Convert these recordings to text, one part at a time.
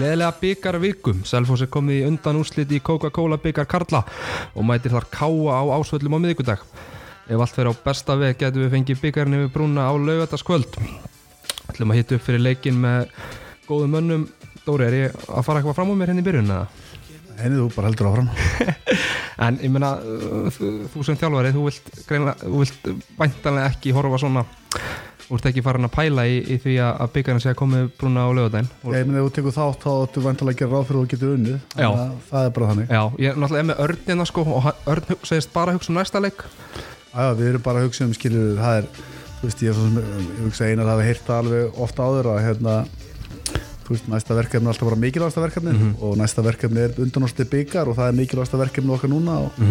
Gleðilega byggar vikum, Selfoss er komið í undan úrslit í Coca-Cola byggar Karla og mætir þar káa á ásvöllum á miðvíkudag. Ef allt fer á besta veg getum við fengið byggarni við brúna á laugataskvöld. ætlum að hitta upp fyrir leikin með góðum mönnum Dóri, er ég að fara eitthvað fram á mér henni hérna í byrjun eða? Henni þú bara heldur áfram En ég meina, uh, þú sem þjálfari þú vilt, vilt væntanlega ekki horfa svona Þú ert ekki farin að pæla í, í því að að byggjarni sé að komið brúna á lögadaginn Ég minn ef þú tekur þátt þá ættu vantilega að gera ráð fyrir að þú getur að Það er bara þannig. Já, ég er náttúrulega með Örnina sko og Örn segist bara að hugsa um næsta leik. Já, við erum bara að hugsa um skilur það er, þú veist, ég, er svo sem- ég hugsa einar hafi heyrt það alveg ofta áður að hérna, þú veist, næsta verkefni er alltaf bara mikilvægasta verkefni og næsta verkefni er undanúrsti byggar og það er mikilvægasta verkefni okkar núna og,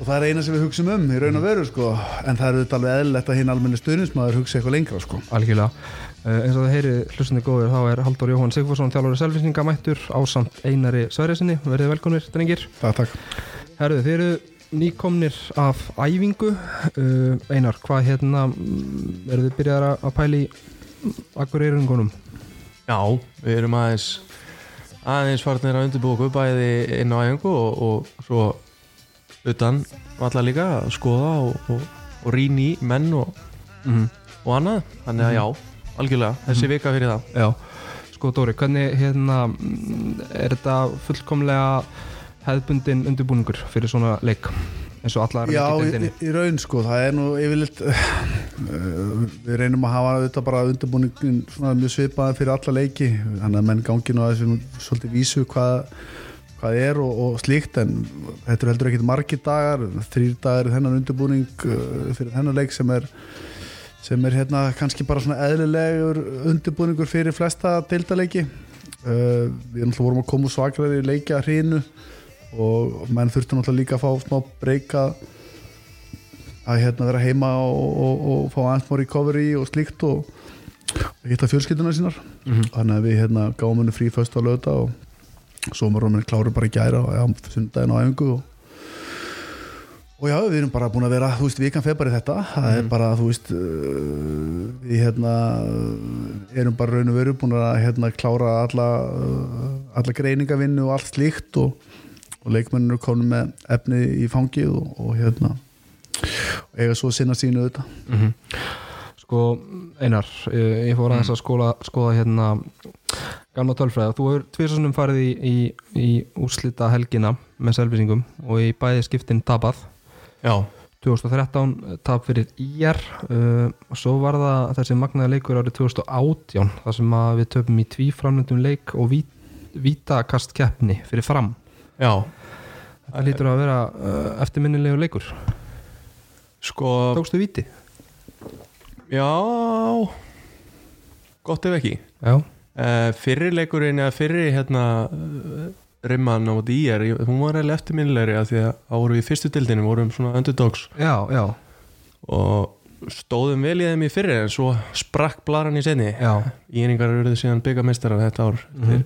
og það er eina sem við hugsaum um í raun og veru, sko, en það er auðvitað alveg eðlilegt að hinn almenni stuðnismæður hugsa eitthvað lengra, sko. Algjörlega uh, eins og það heyri hlustandi góður þá er Halldór Jóhann Sigfússon þjálfari selvisinga mættur ásamt Einari Sverjasinni verðið velkonir, drengir Takk, takk. Herðu, þið eru nýkomnir af æfingu uh, Einar, hvað hérna mm, eru þið byrjaðar að- að pæli akkurýringunum? Já, við erum aðeins aðeins farnir að undirbúa okkur bæði inn á æfingu og, og svo utan allar líka að skoða og, og, og rýni í menn og, Mm og annað. Þannig að já, algjörlega, þessi vika fyrir það. Já, sko Dóri, hvernig hérna mm, er þetta fullkomlega hefðbundin undirbúningur fyrir svona leik eins og allar Já, í, í raun sko, það er nú yfirleitt við reynum að hafa þetta bara undirbúningin svona mjög svipaðan fyrir alla leiki þannig að menn gangi nú að þessum svolítið vísu hvað, hvað er og, og slíkt en þetta er heldur ekkit margir dagar þrýr dagar er þennan undirbúning uh, fyrir þennan leik sem er sem er hérna kannski bara svona eðlilegur undirbúningur fyrir flesta deildaleiki uh, við náttúrulega vorum að koma svakrar í leikja hrínu og menn þurftu náttúrulega líka að fá smá breyka að hérna vera heima og, og, og fá aðeins more recovery og slíkt og, hitta fjölskylduna sínar. Þannig að við hérna gáum henni frí föst á löta og við kláru bara í gæra og já, sundaginn á æfingu og Og já, við erum bara búin að vera, þú veist, vikan í þetta. Það er bara, þú veist uh, við hérna erum bara raun og veru búin að hérna klára alla, uh, alla greiningavinnu og allt slíkt og, og leikmennir eru komin með efni í fangið og, og hérna og eiga svo sinna sínu auðvitað. Mhm. Sko, Einar, eh, ég fór aðeins að skóla, skoða hérna gamla tölfræða. Þú hefur tvisasunum farið í, í, í úrslita helgina með selvvísingum og í bæði skiptin tapað. Já, 2013 tap fyrir IR uh, og svo var það þessi magnaði leikur árið 2018 þar sem við töpum í tvíframlendum leik og vít, vítakast keppni fyrir fram. já Það lítur að vera uh, eftirminnilegu leikur. Sko, Tókstu víti? já gott ef ekki Já. Uh, Fyrri leikurinn eða fyrri hérna uh, rimman á í er, hún var eða eftirminnilegri að því að á voru við í fyrstu dildinu vorum svona underdogs Já, já, og stóðum vel í þeim í fyrri en svo sprakk blaran í senni já. Íringar eruðu síðan byggameistarar þetta ár Mhm.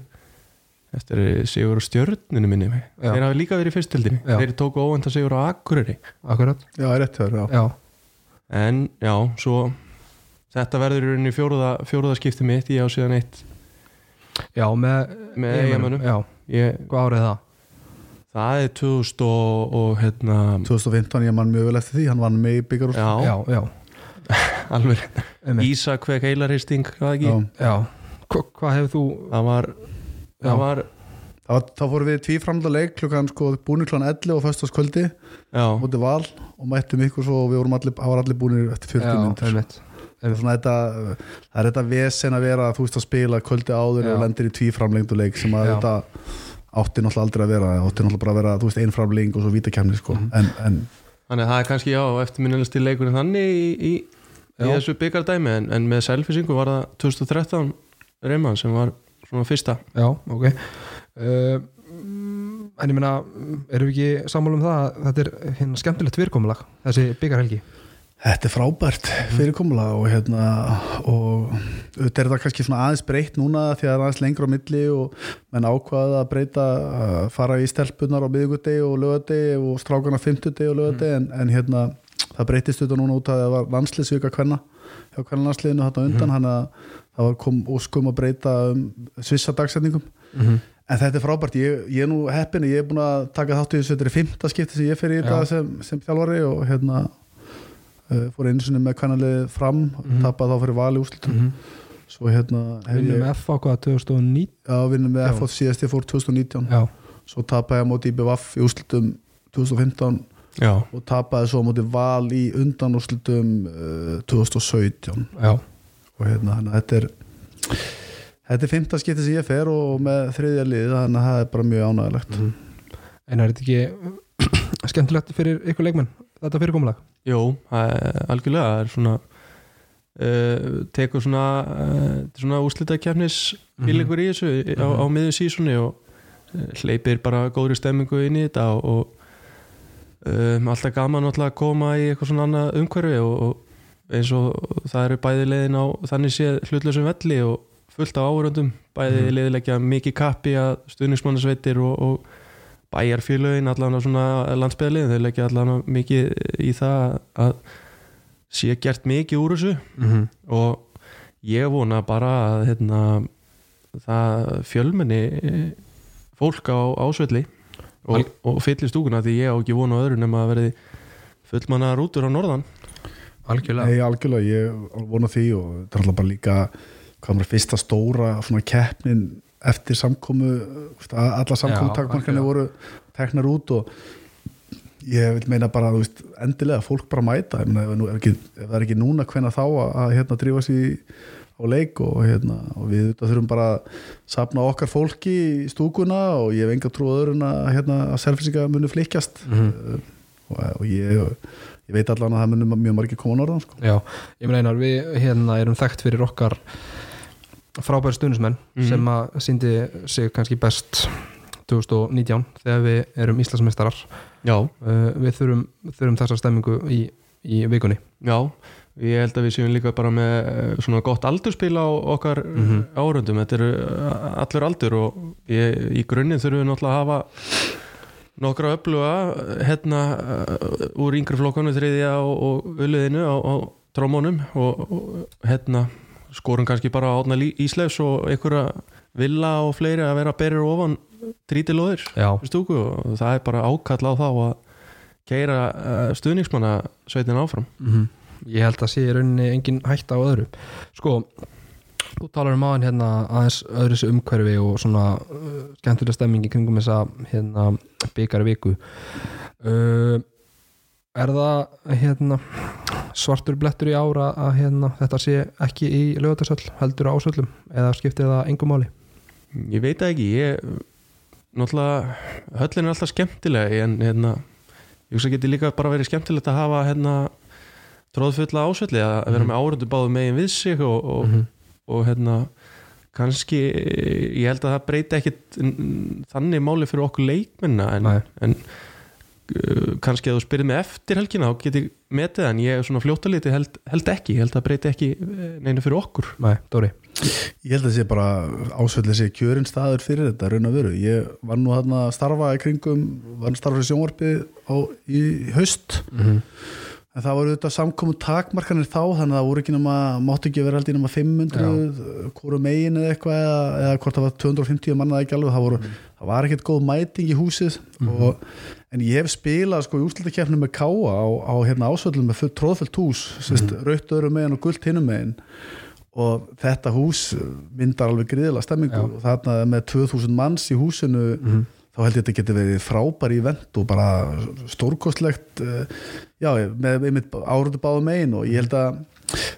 eftir, eftir sigur á stjörnunu minni Já. þeir hafa líka verið í fyrstildinni Já. þeir tóku óvend að sigur á Akureyri Akkurat. Já, er rétt. Já. en já, svo þetta verður í rauninni fjóruða, fjóruða skipti mitt ég á síðan eitt Já, með, Með. Já, ég, hvað árið er það? það er 2000 og, og hérna 2015 ég mann mjög vel eftir því, hann vann með í byggar úr já, Já, já, alveg. Ísak vek heilarhisting, hvað ekki Já. já. Hva, Hvað hefur þú það var, Já. það var þá fórum við tvíframlega leik klukkan sko búinu klukkan 11 og föstaskvöldi já, mútið val og mættum ykkur svo og við vorum allir, allir búinir eftir 40 Já, minnir einmitt. það er þetta það er þetta vesen að vera þú veist að spila kvöldi áður Já. og lendir í tvíframlengdu leik sem að Já. þetta átti náttúrulega aldrei að vera átti náttúrulega bara að vera, þú veist, einframling og svo vítakemni sko. Mhm. en, en þannig að það er kannski já, eftirminnilegst í leikurinn þannig í, í, í þessu byggardæmi en, en með selfisingu var það 2013 Reymann sem var svona fyrsta Já, ok uh, En ég meina erum við ekki sammála um það að þetta er hérna skemmtilegt virkomulag þessi byggarhelgi þetta er frábært fyrirkomulega og hérna og þetta er það kannski svona aðeins breytt núna því að það er aðeins lengra á milli og menn ákvaða að breyta að fara í stelpunar á miðugudegi og lögadegi og strákana fimmtudegi og lögadegi en, en hérna það breytist þetta núna út að það var landsliðsvika hvenna hjá hvernig landsliðinu þetta undan hann að það var kom óskum að breyta um svissa dagsetningum. Mhm. en þetta er frábært, ég, ég er nú heppin ég er búin að taka þátt í þessu, þetta er fymta skipti sem ég fer í þetta sem, sem þjálfari og hérna uh, fór einu sinni með kannalið fram mm Mhm. tapað þá fyrir vali úslitum svo hérna Vinnum ég, með F á hvað 2009 já, vinnum Já. FH síðast ég fór 2019 Já, svo tapaði ég á móti IBVF í úslitum 2015 Já, og tapaði svo á móti val í undan úslitum uh, 2017 já, og hérna að þetta er þetta er fymta skipti sem ég fer og með þriðja lið þannig að það er bara mjög ánægilegt en er þetta ekki skemmtilegt fyrir ykkur leikmenn þetta fyrirkomulag? Jú, algjörlega það er svona uh, tekur svona, uh, svona úslita kefnis fílingur í þessu á, á miður sísunni og uh, hleypir bara góðri stemmingu inn í þetta og, og um, alltaf gaman alltaf að koma í eitthvað svona annað umhverfi og, og eins og það eru bæði leiðin á þannig séð hlutlösum velli og fullt á áhörundum bæði Mhm. leiðilegja mikið kappi að stuðningsmannasveitir og, og bæjarfélögin allan á svona landsbyðalið þeir leggja allan mikið í það að sé gert mikið úr þessu. Mm -hmm. og ég vona bara að hérna, það fjölmenni fólk á ásvelli og, og fyllir stúkuna því ég á ekki vona öðru nema að verði fullmanna rútur á norðan. Algjörlega. Nei, algjörlega, ég vona því og þetta er alltaf bara líka hvað maður fyrsta stóra svona keppnin eftir samkomu alla algjörlega. voru teknar út og ég vil meina bara, veist, endilega fólk bara mæta, ef, ef, ekki, ef það er ekki núna hvenna þá að, að hérna drífa sér á leik og hérna og við þurfum bara að sapna okkar fólki í stúkuna og ég hef enga trú á öðrun að hérna að selfisinga muni flikkjast Mhm. og, og ég, ég veit allan að það muni mjög margir koma á norðan sko. Já, ég meina einar, við hérna erum þekkt fyrir okkar frábæri stuðnismenn Mhm. sem að síndi sig kannski best 2019 þegar við erum Íslandsmeistarar uh, við þurfum, þurfum þessa stemmingu í, í vikunni já ég held að við séum líka bara með eh, svona gott aldurspil á okkar Mhm. árundum, þetta eru eh, allur aldur og ég, í grunninn þurfum við náttúrulega að hafa nokkra öfluga hérna úr yngri flokkanu þriðja og, og uliðinu á, á trómónum og, og hérna skorum kannski bara á átna Ísleifs og einhverja villa og fleiri að vera berir ofan trítilóðir og það er bara ákall á þá að keira uh, stuðningsmanna sveitin áfram. Mm ég held að sé í rauninni engin hætta á öðru. Sko, þú talar um aðan hérna aðeins öðru þessu umhverfi og svona uh, skemmtilega stemming í kringum þessa hérna byggari viku. Uh, er það hérna svartur blettur í ára að hérna þetta sé ekki í lögatarsöll heldur ásöllum eða skiptir það engum máli ég veit ekki ég, náttúrulega höllin er alltaf skemmtileg en hérna ég hugsa geti líka bara verið skemmtilegt að hafa hérna tróðfulla ásvelli að vera Mhm. með árundu báðu megin við sig og, og, -hmm. og hérna kannski, ég held að það breyti ekkit mm, þannig máli fyrir okkur leikmenna en, en kannski að þú spyrir mig eftir helgina þá get ég metið en ég er svona fljóttaliti held, held ekki, ég held að það breyti ekki eh, neinu fyrir okkur. Nei, Dóri. Ég held að það sé bara ásvöldið sé kjörin staður fyrir þetta raun að veru. Ég var nú hann að starfa í kringum, var að starfa í sjónvarpi á, í haust. Mm -hmm. En það voru þetta samkomu takmarkanir þá þannig að það voru ekki nema, máttu ekki vera held í nema 500 hvort megin eða eitthvað eða, hvort það var 250 manna ekki alveg, það, voru, það var ekkert góð mæting í húsið og, en ég hef spilað sko í úrslutakefnum með káa á, á hérna ásvöldum með full, tróðfullt hús mm -hmm. raut öðrum megin og gult hinnum megin og þetta hús myndar alveg gríðilega stemmingu Já. og þarna með 2000 manns í húsinu Mhm. Þá held ég að þetta geti verið frábær ívent og bara stórkostlegt eh, já, með, með árundu báðu megin og ég held að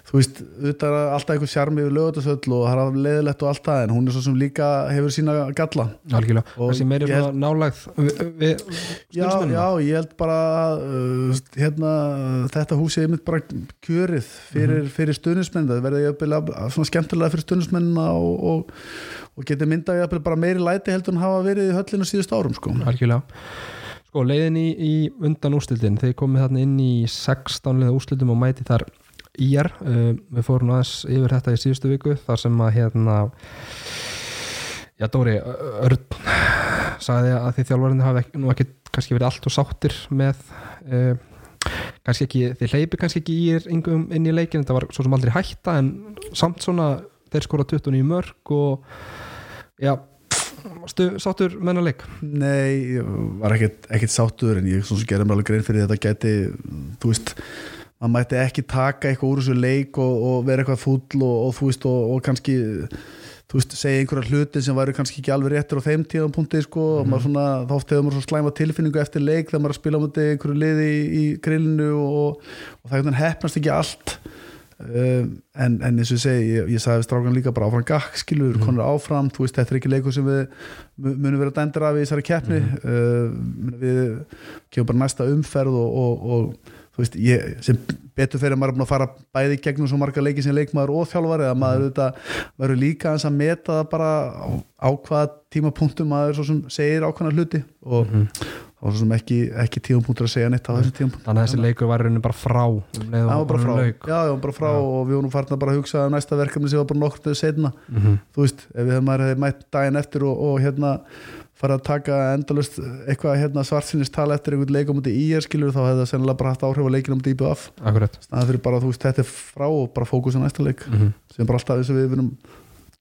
þú veist, auðvitað er alltaf einhver sjarmi yfir lögutasöll og það er leðilegt og allt það en hún er svo sem líka hefur sína galla Algjörlega, Og þessi meiri svona nálægð við, við já, stuðningsmennina. já, ég held bara uh, hérna, þetta hús er mitt bara kjörið fyrir, Mhm. fyrir stuðnismenn það verði jafnvel svona skemmtilega fyrir stuðnismennina og, og, og geti myndað jafnvel bara meiri læti heldur en hafa verið í höllinu síðust árum sko. Algjörlega Sko, leiðin í, í undan úrslitin þeir komið þarna inn í 16 liða úrslitum og mæti þar IR uh, við fórum aðeins yfir þetta í síðustu viku þar sem að hérna já Dóri, Örn sagði að því þjálfarinn hafi nú ekki kannski verið allt og sáttir með uh, kannski ekki, þið hleypi kannski ekki í ingum inn í leikin, þetta var svo sem aldrei hætta en samt svona þeir skora 29 mörg og já stu, sáttur menna leik? Nei, ég var ekkert, sáttur en ég gerði mér alveg grein fyrir þetta gæti þú veist, maður mætti ekki taka eitthvað úr þessu leik og, og vera eitthvað fúll og, og þú veist, og, og kannski veist, segja einhverja hluti sem væri kannski ekki alveg réttir á þeim tíðan punkti sko, og maður svona, þá oft hefur maður svona slæma tilfinningu eftir leik þegar maður að spila á múti einhverju liði í, í grillinu og, og það hefnast ekki allt. Um, en, en eins og ég segi ég, sagði við strákan líka bara áfram gakk skilur, mm. konur áfram, þú veist, þetta er ekki leikur sem við mu- munum vera dæmdur af í þessari keppni. Uh, við kemum bara næsta umferð og, og, og þú veist, ég, sem betur fyrir að maður er búin að fara bæði gegnum svo marga leiki sem leikmaður og þjálfari að maður auðvitað verður líka aðeins að meta það bara á, á hvaða tímapunktum maður svo sem segir ákvæmna hluti og þá var svo sem ekki, ekki tímapunktur að segja neitt á þessum tímapunktum þannig að þessi leikur var í rauninni bara frá um og Það var bara frá, já, já, bara frá og við vorum farin að bara hugsa um næsta verkefni sem var bara nokkur setna Mhm. þú veist, ef við hefum mætt daginn eftir og, og hérna fara að taka endalust eitthvað hérna, svartsinist tala eftir einhvern leik á múti í er skilur þá hefði það sennilega bara haft áhrif á leikinu á múti IBF akkurat. Staðan fyrir bara þú veist þetta er frá og bara fókus á næsta leik. Mhm. sem er bara alltaf þess að við vinum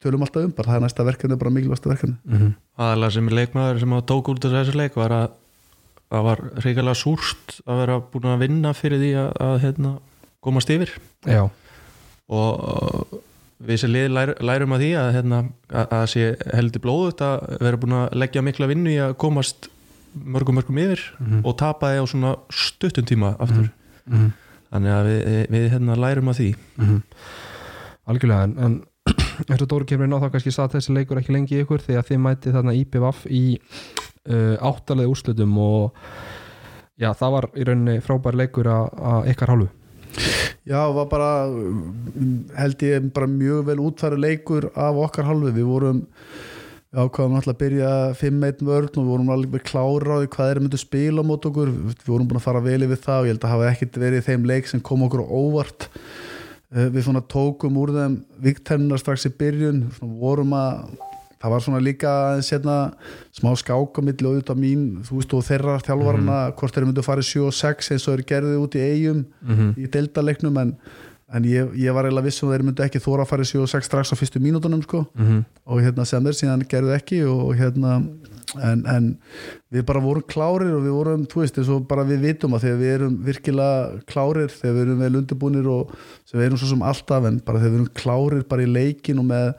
tölum alltaf um, bara það er næsta verkefni bara mikilvægsta verkefni Mhm. aðalega sem leikmaður sem að tók út úr þessu leik var að það var reyngarlega súrt að vera búin að vinna fyrir því að, að hérna, komast yfir já, og uh, við sem lið lær, lærum að því að, hérna, að, að sé heldur blóðut að vera búin að leggja mikla vinnu í að komast mörgum mörgum yfir Mhm. og tapa því á svona stuttum tíma aftur Mhm. þannig að við, við hérna lærum að því Mhm. algjörlega en, en eins og Dóri kemur inn á þá kannski satt þessi leikur ekki lengi ykkur því að þið mæti þarna IPVF í uh, áttalega úrslutum og já, það var í rauninni frábær leikur að ykkar hálfu. Já, var bara held ég bara mjög vel útfæri leikur af okkar halvu, við vorum ákvaðum náttúrulega að byrja 5-1 vörn og við vorum alveg klára á því hvað er myndu spila á mót okkur, við vorum búin að fara vel yfir það og ég held að hafa ekkert verið þeim leik sem kom okkur óvart. Eh, við svona tókum úr þeim viktennar strax í byrjun svona vorum að það var svona líka aðeins hérna, smá skák á milli auðvitað mín, þú veist og þeirra þjálfarna, hvort þeir myndu að fara í 7 og 6 eins og þeir gerði út í eigum Mhm. í deildaleiknum en, en ég, ég var eiginlega viss um að þeir myndu ekki þóra að fara í 7 og 6 strax á fyrstu mínútonum sko Mhm. og hérna sem þeir síðan gerðu ekki og hérna en, en við bara vorum klárir og við vorum, þú veist, eins og bara við vitum að þegar við erum virkilega klárir þegar við erum vel undirbúnir og sem við erum svo sem alltaf en bara þegar við erum klárir bara í leikin og með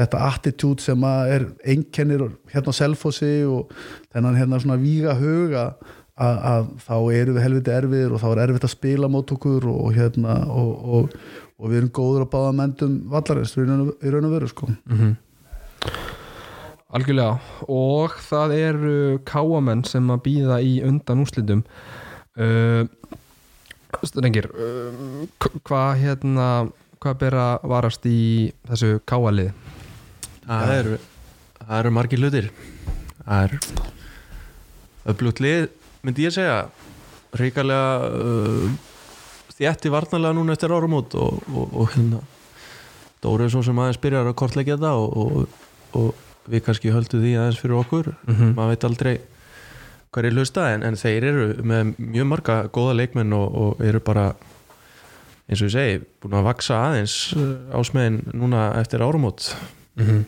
þetta attitude sem er einkennir hérna á selfossi og þennan hérna svona víga huga að, að þá erum við helviti erfiðir og þá er erfitt að spila mót okkur og, hérna og, og, og við erum góður að báða mendum vallarins í raun og- veru sko Mhm. Algjörlega. Og það eru káamenn sem að býða í undan úrslitum. Uh, Strengir uh, k- hvað hérna hvað ber að varast í þessu káalið það eru, það eru margir hlutir. Það er öflugt lið myndi ég segja. Ríkalega uh, þjætti varnarlega núna eftir árumót og, og, og hérna Dóri er svo sem aðeins byrjar að kortleggja þetta og, og, og við kannski höldum því aðeins fyrir okkur Mhm. maður veit aldrei hvað er hlusta en, en þeir eru með mjög marga góða leikmenn og, og eru bara eins og ég segi búin að vaksa aðeins uh, ásmegin núna eftir árumót Mhm.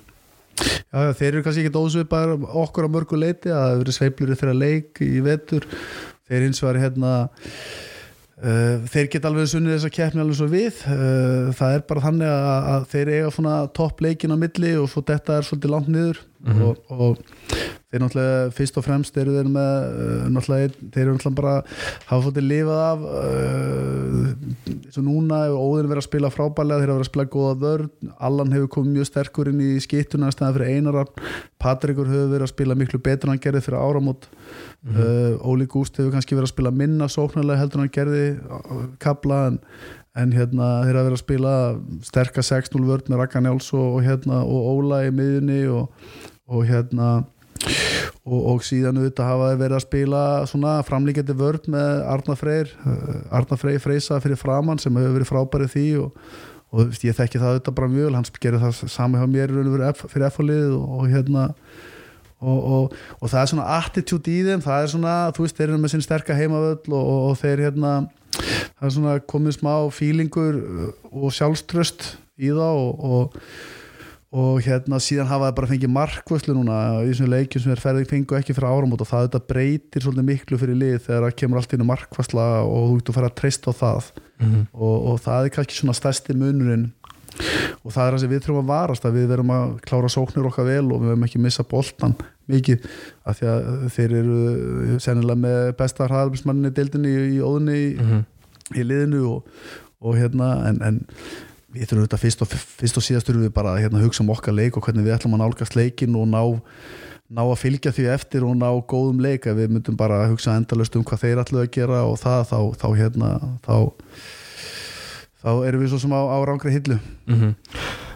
Já, já, þeir eru kannski ekki ósvipaðar okkur á mörgu leiti að það hefur verið sveiflur þeirra leik í vetur þeir hins vegar hérna uh, þeir geta alveg sunnið þessa keppni alveg svo við. Uh, það er bara þannig að, þeir eiga svona topp leikin á milli og svo þetta er svolítið langt niður Mhm. og, og þeir náttúrulega fyrst og fremst eru þeir með uh, náttúrulega, þeir eru náttúrulega bara hafa fótið lifað af uh, eins og núna hefur Óðin verið að spila frábælega þeir hafa verið að spila góða vörn Allan hefur komið mjög sterkur inn í skittuna í staðan fyrir Einar Patrikur hefur verið að spila miklu betur en hann gerði fyrir áramót uh, Óli Gúst hefur kannski verið að spila minna sóknarlega heldur en hann gerði uh, kabla en, en hérna þeir hafa verið að spila sterka 6-0 vörn með Raka Njáls og, og, hérna, og Óla í miðunni og, og hérna og, og síðan auðvitað hafa þeir verið að spila svona framlíkjandi vörn með Arna Freyr uh, Arna Freyr Freysa fyrir framann sem hefur verið frábærið því og, og ég þekki það auðvitað bara mjög hann gerir það sami hjá mér fyrir F-liðið og, og hérna og, það er svona attitude í þeim. Það er svona, þú veist, þeir eru með sinn sterka heimavöll og, þeir hérna það er svona komið smá fílingur og sjálfströst í það og, og, hérna síðan hafa það bara fengið markvöslu núna í þessum leikjum sem er ferðið fengu ekki fyrir áramót og það þetta breytir svolítið miklu fyrir lið þegar það kemur allt inn í markvösla og þú getur að fara að treysta á það Mhm. og, og það er kannski svona stærsti munurinn og það er það sem við þurfum að varast að við verum að klára sóknir okkar vel og við verum ekki að missa boltan mikið af því að þeir eru sennilega með besta hraðalbismanninni deildinni í, í óðunni í, Mhm. í liðinu og, og hérna en, en við þurfum þetta fyrst og, fyrst og síðast þurfum við bara að hérna, hugsa um okkar leik og hvernig við ætlum að nálgast leikin og ná, ná að fylgja því eftir og ná góðum leik. Ef við myndum bara að hugsa endalust um hvað þeir ætlum að gera og það þá, þá hérna þá, þá erum við svo sem á, á rángri hillu. Mhm.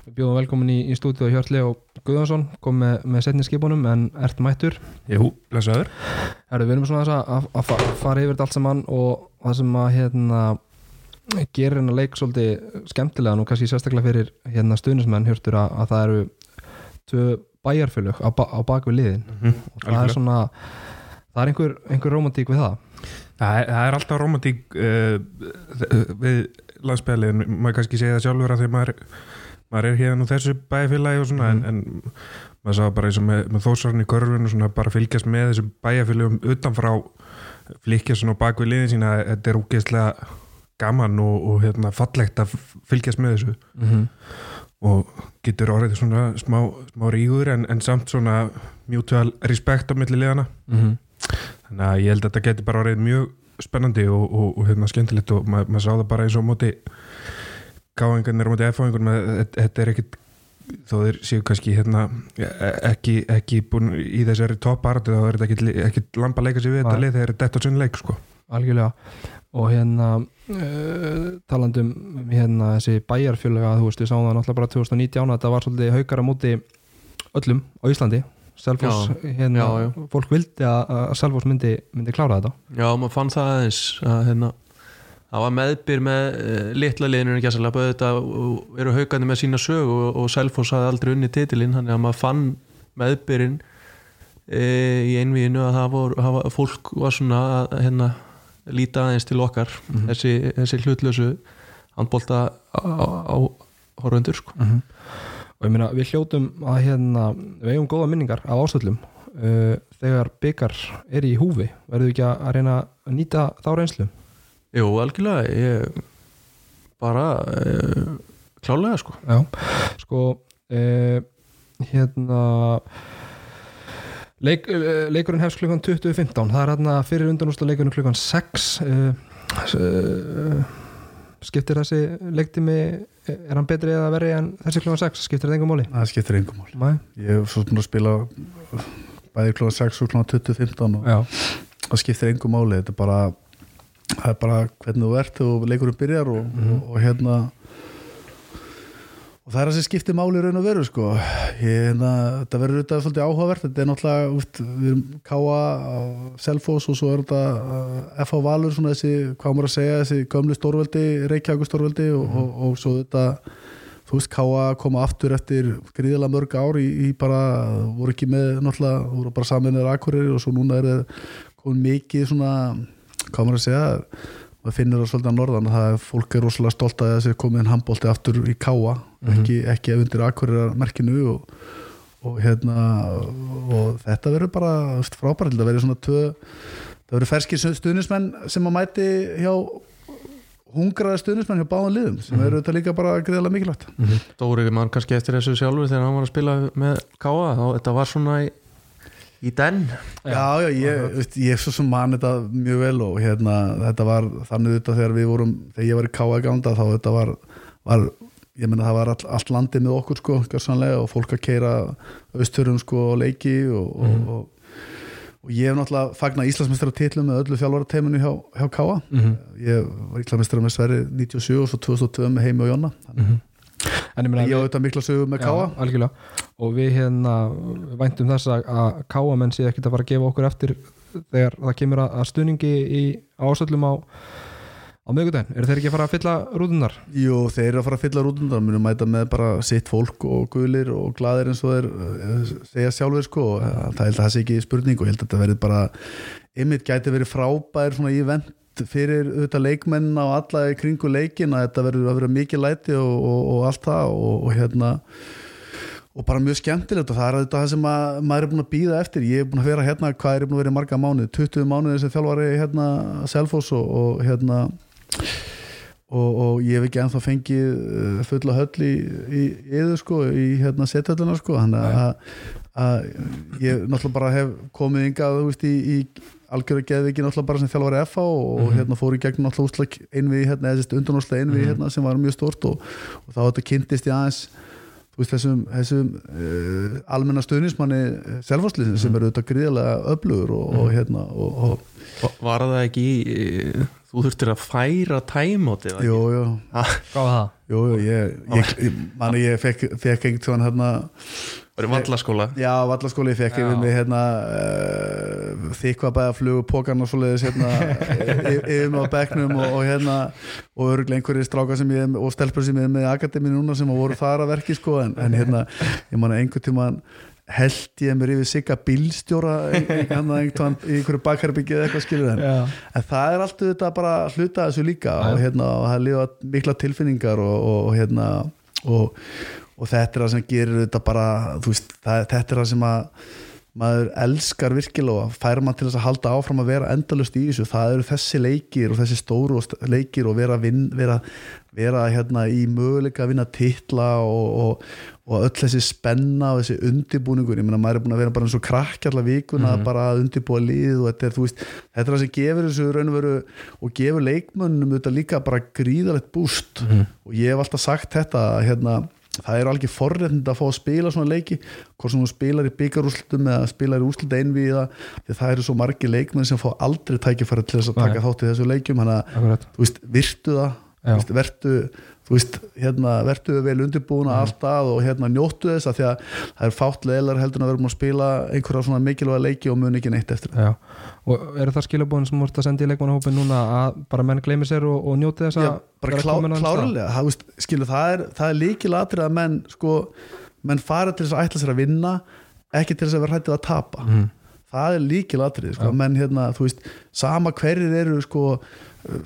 Við bjóðum velkomin í, í stúdíu Hjörtli og Guðvarsson kom með, með setni skipunum en ert mættur. Jú, lesaður við erum svona þess að, að, að fa- fara yfir þetta allt saman og það sem að hérna gerir hennar leik svolítið skemmtilega nú kannski sérstaklega fyrir hérna stuðnismenn hjörtur að, að það eru tvö bæjarfélög á, á bak við liðin. Og það er svona það er einhver, einhver romantík við það. Það er, það er alltaf romantík uh, við landsbæliðin maður kannski segja það sjálfur að því maður, maður er hérna úr þessu bæjarfélagi og svona en, en maður sá bara eins og með, með þósarinn í körfun og svona bara fylgjast með þessu bæjarfélagum utanfrá fylgjast svona á bak við liðin sína þetta er úgeðslega gaman og, og hérna, fallegt að fylgjast með þessu mm -hmm. og getur orðið svona smá, smá rígur en, en samt svona mutual respect á milli liðana Mm þannig að ég held að þetta geti bara orðið mjög spennandi og, og, og hérna skemmtilegt og ma maður sá það bara eins og móti káingarnir á móti F-fáingur þetta er ekkit þó þeir séu kannski hérna e- ekki, ekki búin í þessari toppartu þá er þetta ekkit, ekkit lampa leika sér við þetta Nei. lið þegar þetta er sunn leik sko. algjörlega og hérna uh, talandum um hérna þessi bæjarfjölega þú veist við sáum það náttúrulega bara 2019 að þetta var svolítið haukar á móti öllum á Íslandi. Selfoss, hérna, já, já. fólk vildi að, Selfoss myndi, myndi klára þetta. Já, maður fann það aðeins að hérna það var meðbyr með uh, litla liðinu en ekki að selja þetta eru haugandi með sína sög og, og Selfoss hafði aldrei unni titilinn þannig að maður fann meðbyrinn e, í einvíðinu að það voru, fólk var svona að hérna, líta aðeins til okkar þessi, þessi hlutlösu handbólta á, horfundur sko. og ég meina við hljótum að hérna við eigum góða minningar af ástöldum uh, þegar byggar er í húfi verður við ekki að að reyna að nýta þá reynslu? Jú, algjörlega ég bara uh, klálega sko. Já, sko uh, hérna leik, uh, leikurinn hefst klukkan 20.15 það er hérna fyrir undanúsla leikurinn klukkan 6 uh, uh, skiptir þessi leiktími er hann betri eða verri en þessi klukkan 6 skiptir það engum máli? það skiptir engum mál Nei? ég hef svo að spila bæði klóðan 6 og klóðan 2015 og það skiptir engum máli. Þetta er bara er bara hvernig þú ert og leikurinn byrjar og, og, og hérna og það er það sem skiptir máli raun og veru sko. Ég, hérna, þetta verður auðvitað svolítið áhugavert. Þetta er náttúrulega, úst, við erum Káa Selfoss og svo er þetta uh, FH Valur, svona þessi, hvað maður að segja þessi gömlu stórveldi, Reykjavík stórveldi og, og, og svo þetta þú veist, Káa koma aftur eftir gríðilega mörg ár í, í bara voru ekki með, náttúrulega, voru bara saminir akkurir og svo núna er það komin mikið svona, hvað maður að segja maður finnir það svolítið að norðan það er fólk er rosalega stolt að þessi komið inn handbólti aftur í Káa ekki, ekki undir akkurir merkinu og, og hérna og þetta verður bara frábært. Það verður svona tvö það verður ferskir stuðnismenn sem að mæti hjá hungraði stuðnismenn hjá báðan liðum sem verður þetta líka bara greiðlega mikilvægt. Dóri mann kannski eftir þessu sjálfur þegar hann var að spila með Káa þá þetta var svona í, í den? Já, já, ég, ég er svo sem man þetta mjög vel og hérna, þetta var þannig þetta þegar við vorum, þegar ég var í K.A. ganda þá þetta var, var ég menna það var all, allt landið með okkur sko, sannlega, og fólk að keira austurum sko og leiki og, og, og, og ég hef náttúrulega fagnað Íslandsmeistara titlum með öllu þjálfarateiminu hjá, hjá K.A. Ég var Íslandsmeistara með Sverri 97 og svo 2002 með Heimi og Jonna. En ég meina Ég á þetta mikla sögu með. Já, algjörlega og við hérna væntum þess að, að káamenn sé ekkert að fara að gefa okkur eftir þegar það kemur að, stuðningi í ásöldum á á miðgudaginn, eru þeir ekki að fara að fylla rúðunar? Jú, þeir eru að fara að fylla rútundar munum mæta með bara sitt fólk og guðlir og glaðir eins og þeir eh, segja sjálfur sko, það held að það sé ekki spurning og held að þetta verði bara ymmit gæti verið frábær svona ívent fyrir auðvitað leikmenn á alla í kringu leikin að þetta verður að vera mikið læti og, og, og allt það og, og hérna og bara mjög skemmtilegt og það er þetta það sem að, maður er búin að býða eftir. Ég er búin að vera hérna, hvað er búin að vera í marga mánuð 20 mánuði sem þjálfari hérna Selfoss og, og hérna og, og ég hef ekki ennþá fengið uh, fulla höll í, yður sko, í hérna sethölluna sko. Þannig að ég náttúrulega bara hef komið yngað þú veist í, í algjörðu geðviki náttúrulega bara sem þjálfari FH og, og hérna fór í gegn náttúrulega úslæk einvið hérna, undanúslega einvið hérna sem var mjög stort og, og þá þetta kynntist ég aðeins veist þessum, þessum uh, almenna stöðnismanni selfhásliðin sem eru auðvitað gríðarlega öflugur og, og hérna og, og Var það ekki í, þú þurftir að færa tæmóti jú, jú, Hvað var það? jú, jú ég, ég, ég manni ég fekk, fekk einhvern hérna Var í vallaskóla? Já, vallaskóli ég fekk yfir mig hérna uh, þykva bæða flugu pókarn og svoleiðis hérna yfir mig á bekknum og, og hérna og örgulega einhverjir stráka sem ég og stelpur sem ég er með í akademi núna sem voru þar að verki sko en, en hérna ég man að einhvern tímann held ég mér yfir sigga bílstjóra hérna einhvern í einhverju bakherbyggið eða eitthvað skilur en, Já. en það er alltaf þetta bara hluta af þessu líka og hérna og það lífa mikla tilfinningar og, og, hérna og, og þetta er það sem gerir þetta bara veist, það, þetta er það sem að maður elskar virkilega og fær maður til þess að halda áfram að vera endalust í þessu. Það eru þessi leikir og þessi stóru leikir og vera, vin, vera, vera hérna í möguleika að vinna titla og, og, og öll þessi spenna og þessi undibúningur ég meina maður er búin að vera bara eins og krakki allar vikuna bara að undibúa lið og þetta er, þú veist, þetta er það sem gefur þessu raun og veru og gefur leikmönnum þetta líka bara gríðalegt búst og ég hef alltaf sagt þetta hérna það er alveg forréttind að fá að spila svona leiki hvort sem þú spilar í byggarúslutum eða spilar í úslita einvíða það eru svo margi leikmenn sem fá aldrei tækifæri til þess að taka Nei. þátt í þessu leikjum þannig að þú veist, virtu það Já. vertu, þú veist, hérna, vertu vel undirbúin að alltaf og hérna njóttu þess að því að það er fátt leðlar heldur að búin að spila einhverja svona mikilvæga leiki og mun ekki neitt eftir það Já, og eru það skilabóðin sem ert að senda í leikmannahópin núna að bara menn gleymi sér og, og njóti þess að Já, bara klá, klárlega það, veist, skilu, það er, er líkilatrið að menn sko, menn fara til þess að ætla sér að vinna ekki til þess að vera hættið að tapa Mhm. það er líkilatrið sko. Já. menn hérna, þú veist, sama hverjir eru sko,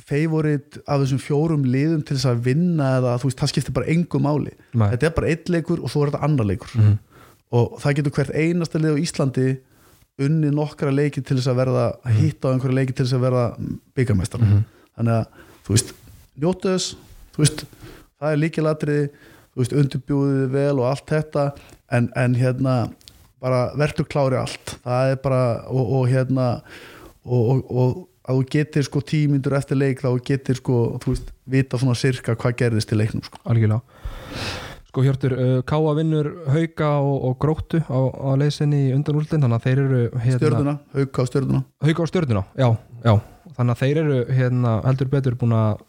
favorit af þessum fjórum liðum til þess að vinna eða þú veist, það skiptir bara engu máli. Nei. þetta er bara eitt leikur og svo er þetta annar leikur. Mhm. og það getur hvert einasta lið á Íslandi unni nokkra leiki til þess að verða að hitta á einhverja leiki til þess að verða byggamestar þannig að þú veist, njótu þess þú veist, það er líkilatriði þú veist, undirbjúðið vel og allt þetta en, en hérna bara verður klári allt. Það er bara, og, og hérna og, og, og að þú getur sko tímyndur eftir leik þá getur sko, þú veist, vita svona sirka hvað gerðist í leiknum sko. Algjörlega. Sko Hjörtur, uh, Káa vinnur Hauka og, og Gróttu á, á leysinni í undanúldin þannig að þeir eru hérna, stjörnuna, hauka á stjörnuna. Hauka og stjörnuna, já, já. Þannig að þeir eru hérna, heldur betur búin að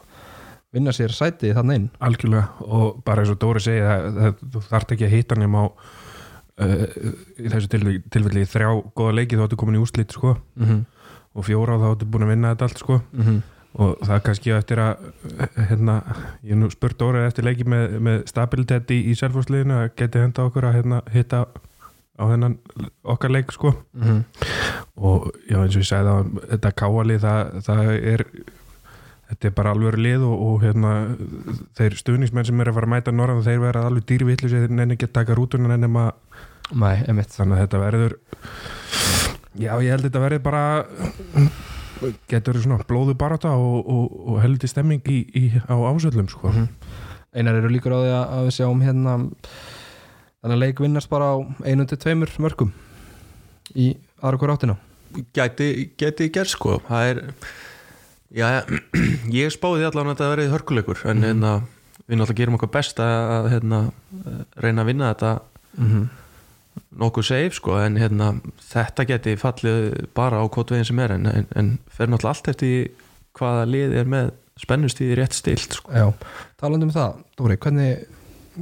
vinna sér sæti þannig inn. Algjörlega og bara eins og Dóri segi það, þú þarft ekki að hitta hann á uh, í þessu tilfelli, þrjá góða leiki þá ertu komin í úslit sko. Mm -hmm. Og fjóra þá ertu búin að vinna þetta allt sko. Og það er kannski eftir að hérna, ég nú spurt Dóri eftir leiki með, með stabilitet í, í selfhúsliðinu að geti henda okkur að hérna, hitta á þennan okkar leik sko. Og já eins og ég sagði það þetta káali það, það er þetta er bara alveg lið og, og hérna, þeir stuðningsmenn sem er að fara að mæta norðan þeir verða alveg dýrvillu þeir nenni ekki að taka rútunan ennum að Nei, þannig að þetta verður já ég held að þetta verður bara getur svona blóðu barata og, og, og heldi stemming í, í, á ásöldum sko. Mhm. Einar eru líkur á því að, að við sjáum hérna þannig að leik vinnast bara á einu til tveimur mörgum í aðra hver áttina gæti, gæti gert sko það er já, ég spáði allan að þetta verið hörkuleikur en Mhm. hérna, við náttúrulega gerum okkar best að hérna, reyna að vinna þetta mm -hmm. Nokkuð safe sko en hérna, þetta geti fallið bara á kvotveginn sem er en, en, en fer náttúrulega allt eftir hvaða lið er með spennustíði rétt stilt sko. Já, talandi um það, Dóri, hvernig,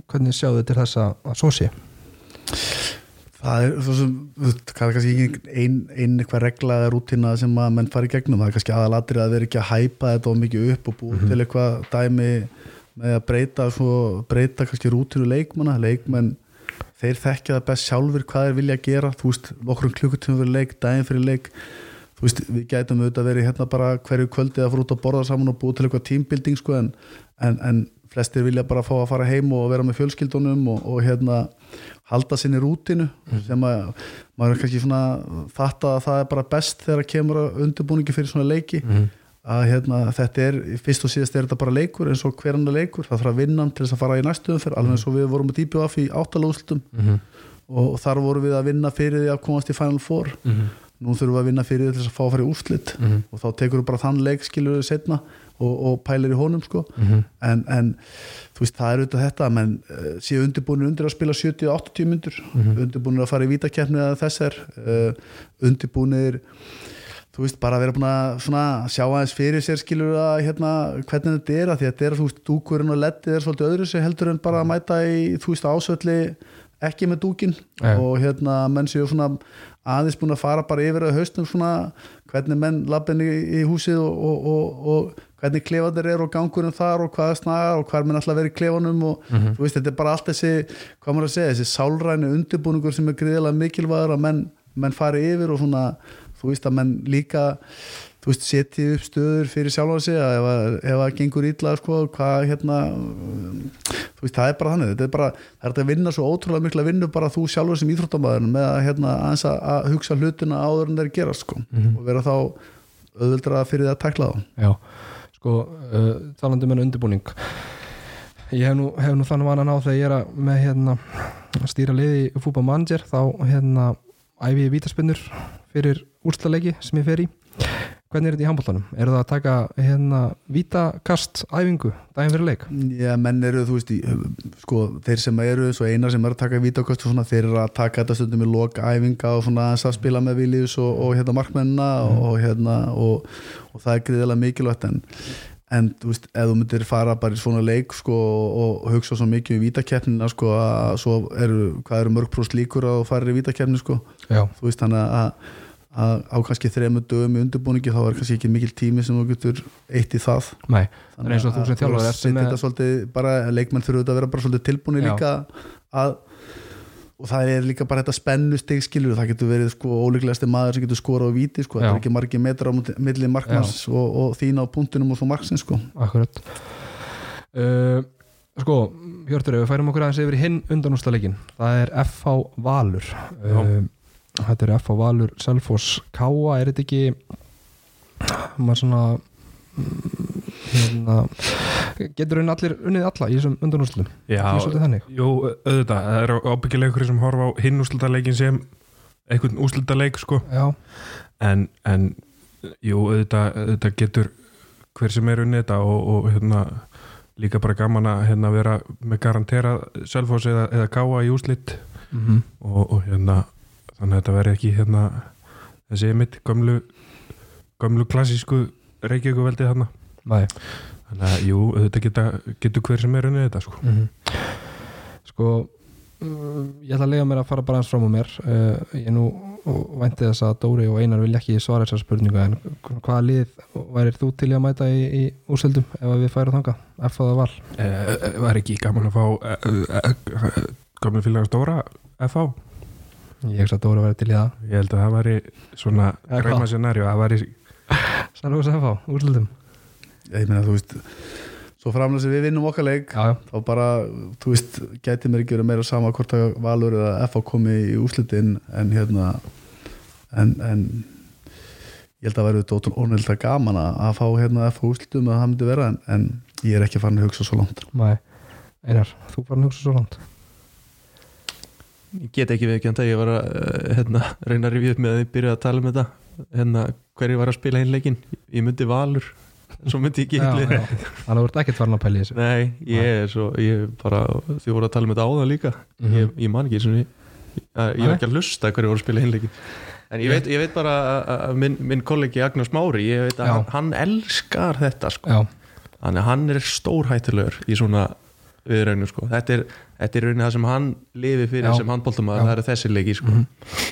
hvernig sjáðu til þess að, svo sé? það er svo sem, það er kannski ekki ein, ein eitthvað regla eða rútina sem að menn fara í gegnum, það er kannski aðalatri að vera ekki að hæpa þetta of mikið upp og búið til eitthvað dæmi með að breyta svo, breyta kannski rútinu leikmanna, leikmenn þeir þekkja það best sjálfur hvað þeir vilja gera. Þú veist, okkur klukkutíma fyrir leik, daginn fyrir leik. Þú veist, við gætum auðvitað verið hérna bara hverju kvöldi að fara út að borða saman og búið til eitthvað teambuilding sko en, en, en flestir vilja bara fá að fara heim og vera með fjölskyldunum og, og hérna halda sinni rútinu sem að maður er kannski svona fatta að það er bara best þegar kemur að undirbúningi fyrir svona leiki að hérna, þetta er, fyrst og síðast er þetta bara leikur eins og hver annar leikur, það þarf að vinna til þess að fara í næstu umferð, alveg eins og við vorum að dýpja af í áttalúslutum og þar vorum við að vinna fyrir því að komast í Final Four. Nú þurfum við að vinna fyrir því til þess að fá að fara í úrslit. Og þá tekur við bara þann leik skilur við setna og, og pælir í honum sko. En, en þú veist það er auðvitað þetta menn uh, séu undirbúinir undir að spila 70-80 myndur undirbúinir að fara í vítakeppni þú veist, bara að vera búin að svona, sjá aðeins fyrir sér skilur að hérna, hvernig þetta er að því að þetta er, þú veist, dúkurinn og leddið er svolítið öðru sér heldur en bara að mæta í, þú veist, ásvöldi ekki með dúkin Nei. og hérna menn séu svona aðeins búin að fara bara yfir að haustum svona hvernig menn lappin í, í húsið og, og, og, og hvernig klefandir er og gangurinn þar og hvað er snagar og hvað er menn alltaf að vera í klefanum og þú veist, þetta er bara allt þessi hvað maður að segja, þessi sálræni undirbúningur sem er gríðilega mikilvægur að menn, menn fari yfir og svona þú veist að menn líka þú veist, setji upp stöður fyrir sjálfa sig að ef, að- ef það gengur illa sko, hvað hérna þú veist, það er bara þannig. Þetta er bara, það er hægt að vinna svo ótrúlega mikla vinnu bara þú sjálfur sem íþróttamæður með að hérna aðeins að, að hugsa hlutina áður en þeir gera sko, og vera þá auðvöldra fyrir það að takla þá. Já, sko, uh, talandi um enn undirbúning ég hef nú, hef nú þannig vanan á þegar ég er að með hérna að stýra liði manager þá hérna æfi ég vítaspinnur fyrir úrslaleiki sem ég fer í hvernig er þetta í handbóltanum? Er það að taka hérna vítakast æfingu daginn fyrir leik? Já, menn eru, þú veist, í, sko, þeir sem eru svo einar sem eru að taka vítakost og svona, þeir eru að taka þetta stundum í loka æfinga og svona að spila með Viljus og, og hérna markmennina og hérna og, og það er gríðilega mikilvægt en, en þú veist, ef þú myndir fara bara í svona leik sko og, hugsa svo mikið um vítakeppnina sko að svo eru, hvað eru mörg próst líkur að þú farir í vítakeppni sko, Já, þú veist, þannig að að á kannski þremur dögum í undirbúningi þá er kannski ekki mikil tími sem þú getur eitt í það. Nei, það er eins og þú sem þjálfur þetta svolítið bara leikmenn þurfa að vera bara svolítið tilbúinir Já. líka að og það er líka bara þetta spennustig skilur það getur verið sko ólíklegasti maður sem getur skora á víti sko, það Já. er ekki margi metra á milli markmanns og, og þín á punktinum og svo marksins sko. Akkurat. Uh, Sko, Hjörtur, ef við færum okkur aðeins yfir hinn undanústaleikin það er FH Valur. Uh, Þetta er FH Valur Selfoss Káa, er þetta ekki maður svona mm, hérna, getur unni allir unnið alla í þessum undanústum Já, jú, auðvitað það er ábyggilega ykkur sem horfa á hinn úrslitaleikin sem einhvern úrslitaleik sko. En, en jú, auðvitað, auðvitað getur hver sem er unnið þetta og, og hérna líka bara gaman að hérna, vera með garantera Selfoss eða, eða káa í úrslit. Mm og, og hérna þannig að þetta verði ekki hérna þessi mitt gömlu gömlu klassísku reykjöku veldið þarna. Nei. Þannig að jú, auðvitað geta, getur hver sem er unnið þetta sko. Mm Sko uh, ég ætla að lega mér að fara bara eins fram á mér. Uh, ég nú vænti þess að Dóri og Einar vil ekki svara þessar spurningu en hvaða lið værir þú til að mæta í, í úrsöldum ef við færum þanga F að það val? Eh, var ekki gaman að fá eh, eh, gömlu félagar stóra FH ég hugsa að Dóri væri til í það. Ég held að það væri svona græma scenarió það væri Sælfós F á úrsöldum ég meina þú veist svo framlega sem við vinnum okkar leik Já, já, þá bara, þú veist, gæti mér ekki verið meira sama hvort að Valur eða FH komi í úslitin en hérna en, en ég held að verður þetta ónælda gaman að að fá hérna FH úslitum að það myndi vera en, en ég er ekki farin að hugsa svo langt. Mæ Einar, þú bara hugsa svo langt Ég get ekki viðkjönd að ég var að uh, hérna, reyna að rifja upp með að þið byrjuði að tala um þetta. Hérna, hverju var að spila einleikin ég myndi valur, svo myndi ég ekki. Þannig að þú ert ekkert farin að pæla í þessu. Nei, ég er svo ég bara, þið voru að tala um þetta áðan líka. Mhm. ég, ég man ekki ég, ég var ekki að hlusta hverju voru að spila einleikin en ég veit, ég veit bara að- minn, minn kollegi Agnars Mári, ég veit að hann, hann elskar þetta sko. Þannig að hann er stórhættulegur í svona viðraunum sko. þetta er, þetta er raunin það sem hann lifi fyrir Já. sem handbóltamæður, það eru þessi leiki sko. Mhm.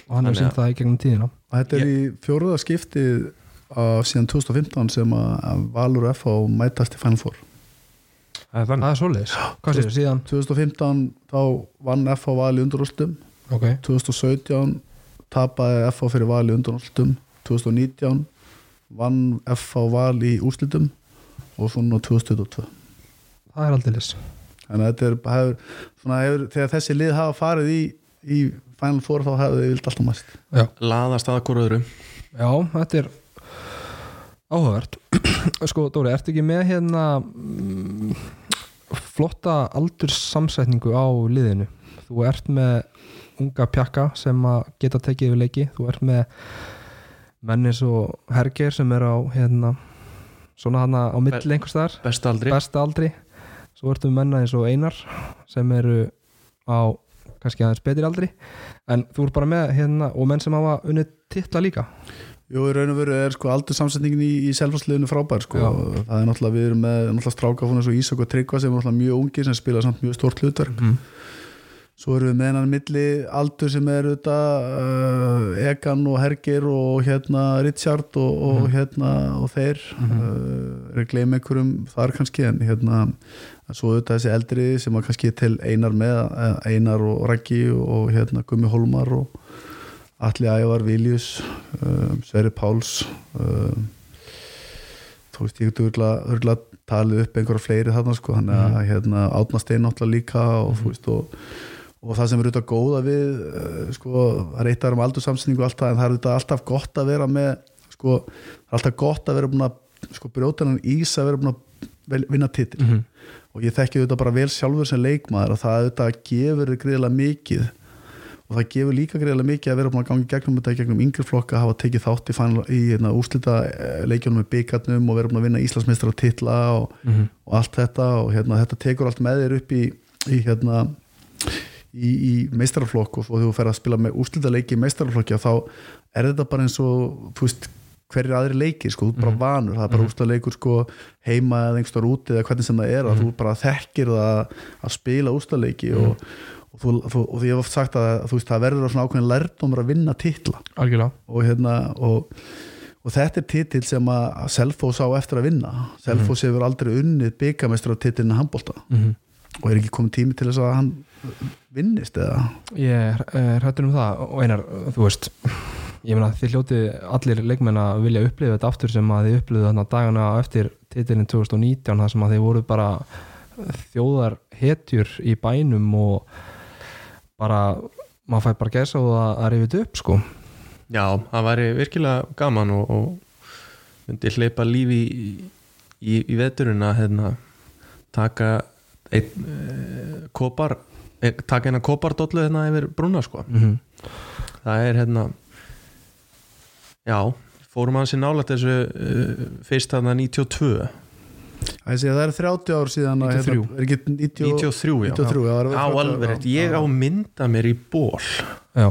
og hann hefur Þannig sínt það í gegnum tíðina. Og þetta er í fjóruða skiptið á síðan 2015 sem að Valur og FH mætast í Final Four. Það er er svoleiðis. Hvað séu síðan? 2015 þá vann FH Val í undanúslitum Ok, 2017 tapaði FH fyrir Val í undanúslitum 2019 vann FH Val í úrslitum. Og svo nú 2022 það er aldrei lis þannig að þetta er hefur, svona, hefur, þegar þessi lið hafa farið í, í Final Four þá hefur þau vilt alltaf mæst laðast að hvort öðru. Já, þetta er áhugavert. Sko, Dóri, ertu ekki með hérna mm, flotta aldurssamsetningu á liðinu? Þú ert með unga pjakka sem að geta tekið yfir leiki. Þú ert með mennis og herger sem er á hérna, svona hana á milli einhvers staðar. besta aldri. Besta aldri svo ertu með menna eins og einar sem eru á kannski aðeins betri aldri en þú ert bara með hérna og menn sem hafa unnið titla líka Jú, í raun og veru er sko aldur samsetningin í, í selfarsliðinu frábær sko. Já. það er náttúrulega, við erum með náttúrulega strákafónu og Ísak og Tryggva sem er náttúrulega mjög ungir sem spila samt mjög stórt hlutverk mm. svo erum við með hennan milli aldur sem er auðvitað uh, Egan og Hergir og hérna Richard og, og hérna og þeir mm er að gleyma einhverjum þar kannski en hérna svo auðvitað þessi eldri sem að kannski til Einar með eh, Einar og Raggi og hérna Gummi Holmar og Atli Ævar, Viljus um, Sverri Páls um, veist ég örgulega talið upp einhverja fleiri þarna sko. Þannig að hérna Átna Stein náttúrulega líka og þú veist og, og það sem er auðvitað góða við uh, sko, það er eitt af um aldursamsendingu en það er auðvitað alltaf gott að vera með sko, það er alltaf gott að vera búin að sko brjótanan ís að vera búin að vinna titil Mhm. Og ég þekki auðvitað bara vel sjálfur sem leikmaður að það auðvitað gefur þér greiðlega mikið. Og það gefur líka greiðlega mikið að vera búin að gangi gegnum þetta gegnum yngri flokka að hafa tekið þátt í, í hérna, úslita leikjunum með byggarnum og vera búin að vinna Íslandsmeistra titla og, Mhm. og allt þetta. Og hérna, þetta tekur allt með þér upp í, í hérna í, í meistaraflokk. Og þú fer að spila með úslita leiki í meistaraflokki þá er þetta bara eins og þú veist hverjir aðri leikir, sko, þú ert bara vanur það er bara úrstæða leikur sko heima eða einhverstaðar úti eða hvernig sem það er að þú bara þekkir það að spila úrstæða leiki og, og, þú, þú, og því ég hef oft sagt að þú veist það verður á svona ákveðin lærdómur að vinna titla. Og hérna og, og þetta er titil sem að Selfoss á eftir að vinna. Selfoss hefur aldrei unnið titilinu handbólta mm og er ekki komið tími til þess að hann vinnist eða? Ég er, er hættur um það. Og einar, þú veist ég meina þið hljótið allir leikmenn að vilja upplifa þetta aftur sem að þið upplifðu þarna dagana eftir titilin 2019 þar sem að þið voru bara þjóðar hetjur í bænum og bara maður fæ bara gæsa og að, að rifið upp sko já, það væri virkilega gaman og, og myndi hleypa lífi í, í, í veturinn að hérna, taka einn e, kopar e, taka eina kopardollu hérna yfir brúna sko mm -hmm. það er hérna já, fórum hans í nálægt þessu uh, fyrst þarna 92 Það sé að það er 30 ár síðan að 93. hérna, er ekki 90, 93, já, 93 já, það er á 30 alveg rétt, já, ég já. á mynda mér í ból Já,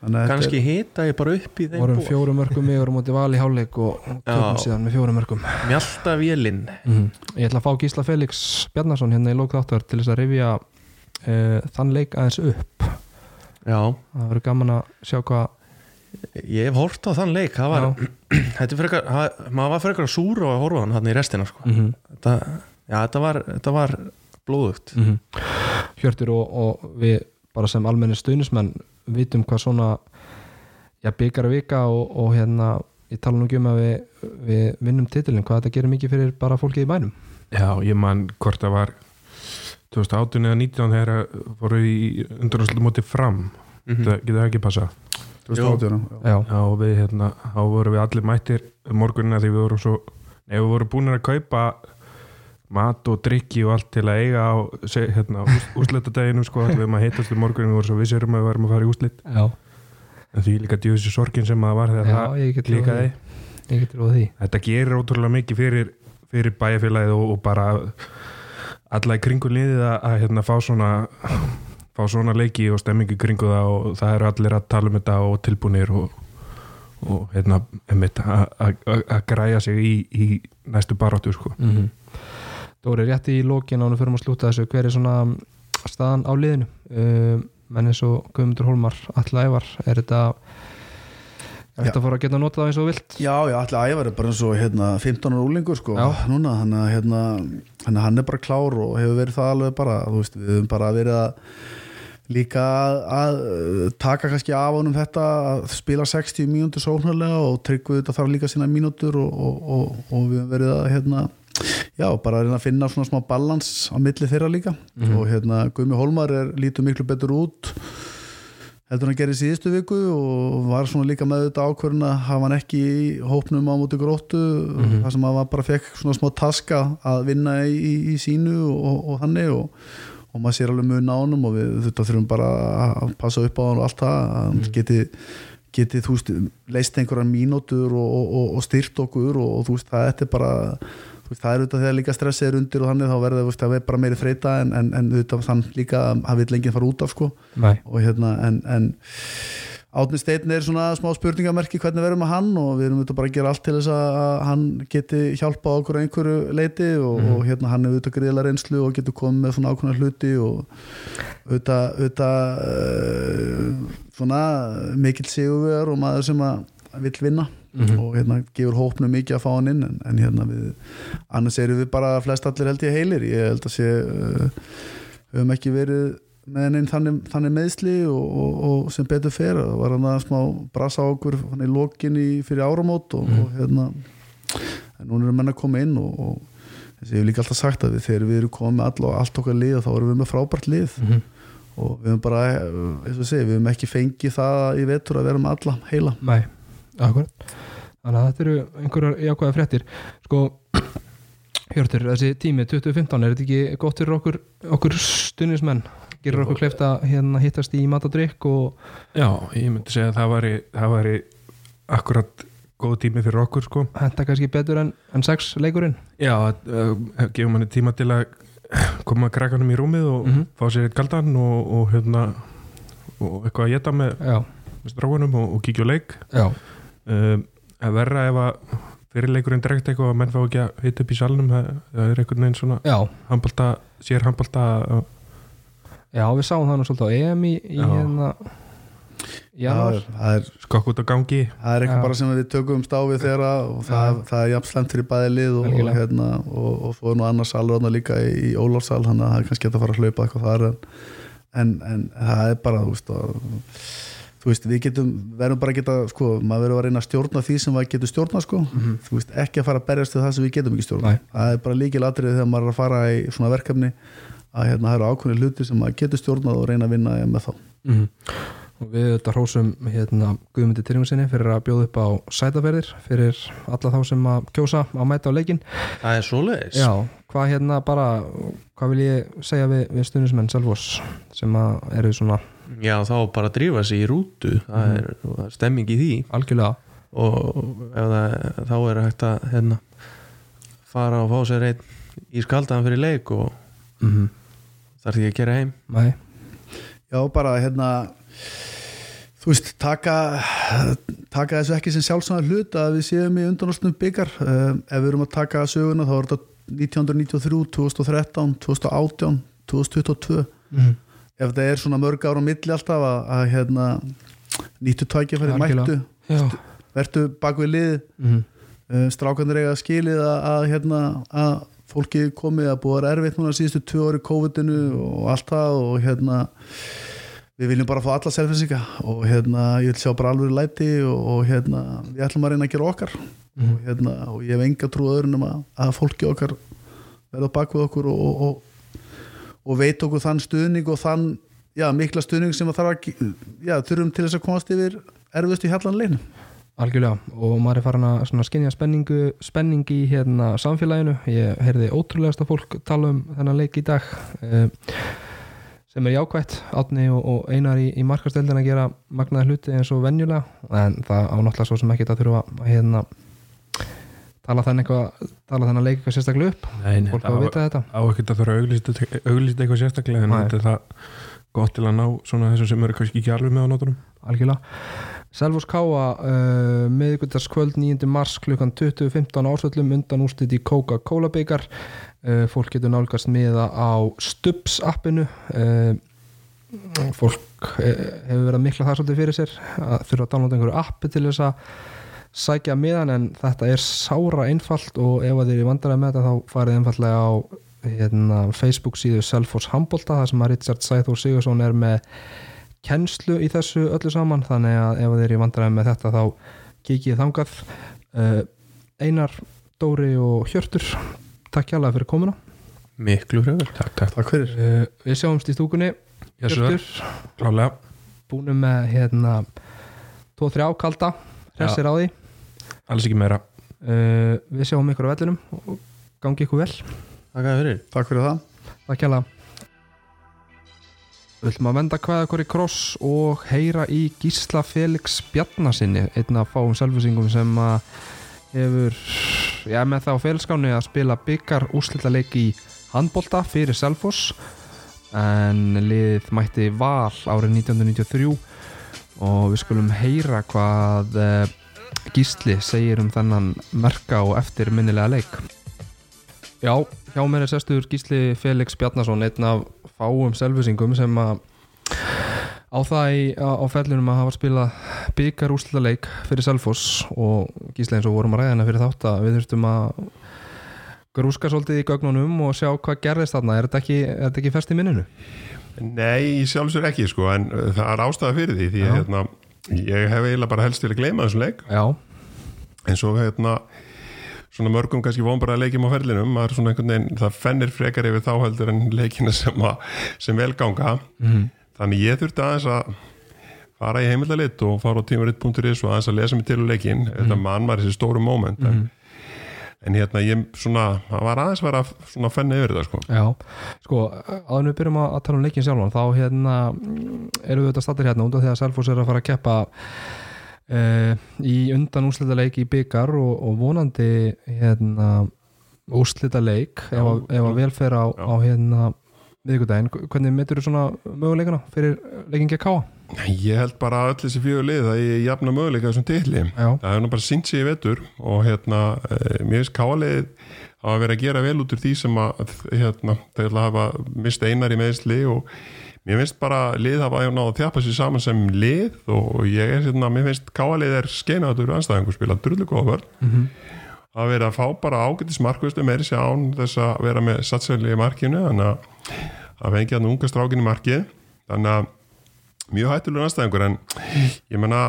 að kannski hita ég bara upp í þeim vorum fjórum mörgum yfir á móti val í hálfleik og tökum Já. síðan með fjórum mörgum mjálta vélinn mm Ég ætla að fá Gísla Felix Bjarnason hérna í lók þáttar til þess að rifja uh, þann leik aðeins upp. Já, það verður gaman að sjá hvað ég hef hort á þann leik það var, þetta er frekar, það, maður var frekar súr og að horfa á hann hann í restina sko. mm -hmm. þetta, já, þetta var, þetta var blóðugt Mhm. Hjörtur og, og við bara sem almenni stuðnismenn vitum hvað svona já, byggar að vika og, og hérna ég tala nú ekki um að við, við vinnum titilin, hvað þetta gerir mikið fyrir bara fólkið í bænum Já, ég man hvort það var 2018 eða 19 þegar voru í undanúslu móti fram Mhm. það getur það ekki passa 2018, já. Já, Já, og við hérna, þá vorum við allir mættir morgunina því við vorum svo nei, við vorum búin að kaupa mat og drikki og allt til að eiga á se- hérna, úsletadeginu sko, við erum að heitast um morgunin, við vorum svo vissir um að við varum að fara í úslit já, en því líka djúsi sorgin sem það var þegar já það klíkaði því. ég get trúið því. Þetta gerir ótrúlega mikið fyrir, fyrir bæjarfélagið og, og bara alla í kringu liðið að, að hérna, fá svona fá svona leiki og stemmingu í kringu það og það eru allir að tala um þetta og tilbúnir og, og hérna, að- græja sig í, í næstu baráttu sko. mm Dóri, rétt í lókin ánum fyrir að slúta þessu, hver er svona staðan á liðinu um, menn eins og Guðmundur Hólmar, Alla Ævar er þetta þetta fara að geta notað eins og vilt? Já, já, allir ævar er bara eins og hérna, 15 ára úlingur sko, núna, þannig að hérna, hann er bara klár og hefur verið það alveg bara, þú veist, við höfum bara verið að líka að, uh, taka kannski af honum þetta að spila 60 mínútur sóknarlega og tryggðu þetta þarf líka sína mínútur og, og, og, og við höfum verið að hérna, já, bara að finna svona smá balans á milli þeirra líka. Og hérna Gumi Hólmar er lítur miklu betur út heldur hann gerði síðustu viku og var svona líka með þetta ákvörðun að hafa hann ekki í hópnum á móti gróttu þar sem hann bara fekk svona smá taska að vinna í, í, í sínu og, og þannig og, og maður sér alveg mun á honum og við þetta þurfum bara að passa upp á hann og allt það að hann geti geti þú veist leist einhverjar mínútur og, og, og, styrt okkur og, og þú veist það er bara veist, það er auðvitað þegar líka stressið er undir og þannig þá verður þú veist að við bara meiri þreita en, en, en auðvitað þann líka að hann vil lengið fara út af sko. Og hérna en, en Átni Steinn er svona smá spurningamerki hvernig verðum að hann og við erum auðvitað bara að gera allt til þess að hann geti hjálpa okkur einhverju leiti og, og hérna hann er auðvitað gríðlega reynslu og getur komið með svona ákveðna hluti og auðvitað, auðvitað uh, svona mikill sigurvegar og maður sem að vill vinna og hérna gefur hópnu mikið að fá hann inn en, en hérna við annars erum við bara flest allir held ég heilir. Ég held að sé uh, höfum ekki verið með henni þannig, þannig meðsli og, og, og sem betur fer. Það var hann að smá brasa á okkur í lokin í fyrir áramót og, og hérna en núna erum menn að koma inn og, og þess að ég hef líka alltaf sagt að við þegar við erum komið all, allt okkar lið þá erum við með frábært lið. Og við höfum bara, eins og segja, við höfum ekki fengið það í vetur að vera með alla heila. Nei, akkurat Þannig að þetta eru einhverjar jákvæða fréttir Sko, Hjörtur, þessi tími 2015, er þetta ekki gott fyrir okkur, okkur stunismenn? Gerir okkur kleift að hérna, hittast í mat og og Já, ég myndi segja að það væri, það væri akkurat góð tími fyrir okkur sko henda kannski betur en, en sex leikurinn? Já, uh, gefum manni tíma til að koma krakkanum í rúmið og Mhm. fá sér eitt kaldan og, og hérna og eitthvað að geta með, strákunum og, og kíkja á leik já, um, að verra ef að fyrirleikurinn dregt eitthvað að menn fá ekki að hita upp í salnum það, það er einhvern veginn svona handbalta, sér handbalta Já, við sáum það nú svolítið á EM í, í hérna skokk út á gangi. það er eitthvað bara sem við tökum stáfið þeirra og það, það er jafn slemt fyrir bæði lið og, og, hérna, og, og svo er nú annars þarna líka í, í Ólafsal þannig að það er kannski hægt að fara að hlaupa eitthvað þar en, en, en það er bara þú veist, að, þú veist við getum verðum bara að geta sko, maður verður að reyna að stjórna því sem maður getur stjórna sko. þú veist ekki að fara að berjast til það sem við getum ekki stjórna Nei. það er bara líkil atrið þegar maður er að fara í svona verkefni að hérna, það eru ákveðni hluti sem maður getur stjórnað og reyna að vinna með þá. Mm og við þetta hrósum hérna Guðmundi Tyrjungsinni fyrir að bjóða upp á sætaferðir fyrir alla þá sem að kjósa að mæta á leikin Það er svoleiðis. Já, hvað hérna bara hvað vil ég segja við, við Já, þá bara að drífa sig í rútu. Það er, það er stemming í því. Algjörlega. Og ef það, þá er hægt að hérna, fara og fá sér einn í skaldaðan fyrir leik og mm -hmm. þarf ekki að gera heim. Nei, Já, bara hérna þú veist, taka taka þessu ekki sem sjálfsvæða hlut að við séum í undanástum byggar. Um, ef við erum að taka söguna þá er þetta 1993, 2013 2018, 2022 mm ef það er svona mörg ára á milli alltaf að, að hérna nýttu Algjörlega. mættu. Já. Vertu bak við lið mm uh, strákanir eiga skilið að, að, hérna, að fólki komið að búa erfitt núna síðustu tvö ári COVID-inu og allt það og hérna við viljum bara fá alla selfinsinga og hérna ég vil sjá bara alveg læti og, og hérna við ætlum að reyna að gera okkar. Mhm. og hérna og ég hef enga trú öðrunum að, að fólki okkar verða bak við okkur og, og, og, veit okkur þann stuðning og þann já, mikla stuðning sem að þarf að já, þurfum til þess að komast yfir erfiðust í hallan leinu Algjörlega og maður er farin að skinja spenning í hérna samfélaginu. Ég heyrði ótrúlegasta fólk tala um þennan leik í dag eh, sem er jákvætt. Átni og, og einar í, í markasteldin að gera magnaði hluti eins og venjulega en það ánáttúrulega svo sem ekki að þurfa að hérna tala þennan eitthvað tala þennan leik eitthvað sérstaklega upp? Nei, nei, fólk á að vita þetta? á ekkert að þurfa að auglýsta auglýsta eitthvað sérstaklega en Nei. þetta er það gott til að ná svona þessum sem eru kannski ekki alveg með á nótunum. Algjörlega. Selvos Káa uh, miðvikudagskvöld 9. mars klukkan 20.15 ásvöllum undan úrslit í Coca-Cola byggar uh, fólk getur nálgast miða á Stubbs appinu. Uh, fólk uh, hefur verið að mikla það svolítið fyrir sér að þurfa að downloada einhverju appi til þess að sækja miðan en þetta er sára einfalt og ef að þið er í vandræði með þetta þá farið einfallega á hérna, Facebook síðu Selfoss Hambolta þar sem að Richard Sæþór Sigursson er með kennslu í þessu öllu saman. Þannig að ef þið er í vandræði með þetta þá kikið þangað. Uh, Einar, Dóri og Hjörtur takk hjálpa fyrir komuna. Miklu fröður Takk, takk. Takk fyrir. Uh, Við sjáumst í stúkunni. Hjörtur, Klálega búnum með hérna 2-3 kalda. Hressir á því Alls ekki meira. Uh, Við sjáum ykkur á vellinum og gangi ykkur vel. Takk að fyrir. Takk fyrir það. Takk hjálpa Við ætlum að venda hvað okkur í kross og heyra í Gísla Felix Bjarnasinni einn af fáum selvfusingum sem að hefur já, með það á félskáni að spila byggar úrslita leik í handbolta fyrir Selfoss. En liðið mætti val árið 1993 og við skulum heyra hvað eh, Gísli segir um þennan merka og eftirminnilega leik. Já, hjá mér er sestur Gísli Felix Bjarnason einn af fáum selvfusingum sem að á það í, á, á fellunum að hafa spilað byggar úrslita leik fyrir Selfoss og Gísli eins og vorum að ræða hana fyrir þátt að við þurftum að grúska svolítið í gögnunum og sjá hvað gerðist þarna. Er þetta ekki, er þetta ekki fest í minninu? Nei, sjálfsögur ekki sko, en það er ástæða fyrir því því að hérna, ég hef eiginlega bara helst til að gleyma þessum leik. Já, en svo hérna svona mörgum kannski vonbara leikjum á ferlinum maður svona einhvern veginn, það fennir frekar yfir þá heldur en leikina sem, að, sem velganga mm. þannig ég þurfti aðeins að fara í heimildalit og fara á tímaritt.is og aðeins að lesa mig til úr leikin þetta mann var þessi stóru moment en, en hérna ég svona það var aðeins að vera svona fenni yfir þetta sko Já, sko, en við byrjum að, að tala um leikin sjálfan þá hérna mm, erum við þetta stattir hérna af því að Selfoss er að fara að keppa uh, í undan úrslita leik í byggar og, og vonandi hérna úrslita leik ef, að- ef að vel fer á, Já. á hérna viðgudaginn, hvernig metur þú svona möguleikana fyrir leikin ekki káa? Ég held bara að öll þessi fjögur lið að ég jafna möguleika þessum titli. Já, það hefur nú bara sínt sig í vetur og hérna, eh, mér finnst káalið að vera að gera vel út úr því sem að hérna, þeir að hafa mist einar í meðsli og mér finnst bara lið hafa náða að þjapa sér saman sem lið og ég er hérna, mér finnst káalið er skeinaður anstæðingur spila drullu góða vörn. Mhm. að vera að fá bara ágætis markvistu meiri sér án þess að vera með satsæli í markinu þannig að að fengi hann unga strákin í markið. Þannig að mjög hættulegur anstæðingur en ég menna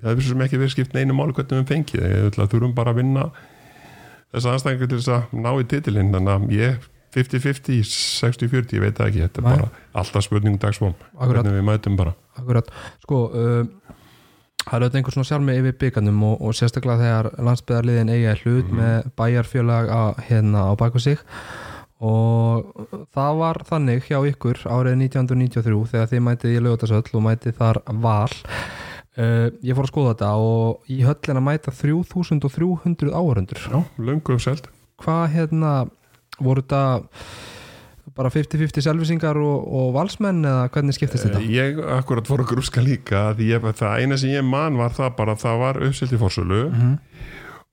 það hefur svo sem ekki verið skipt neinu máli hvernig við fengið að þurfum bara að vinna þessa anstæðingur til þess að ná í titilinn. Þannig að ég 50-50, 60-40, ég veit ekki. Þetta er Nei. bara alltaf spurning dagsfóm Akkurat. hvernig við mætum bara. Akkurat. Sko, uh, það er auðvitað einhver svona sjálfmi yfir byggarnum og, og sérstaklega þegar landsbyðarliðin eiga hlut með bæjarfjölag að, hérna á baku sig og það var þannig hjá ykkur árið 1993 þegar þið mætið í lögutasöll og mætið þar val uh, ég fór að skoða þetta og í höllina mæta 3300 áhörundur já, löngu selt hvað hérna voru þetta bara 50-50 selvisingar og, og valsmenn eða hvernig skiptist þetta? ég akkurat fór að grúska líka því ég, það eina sem ég man var það bara að það var uppselt í fórsölu Mhm.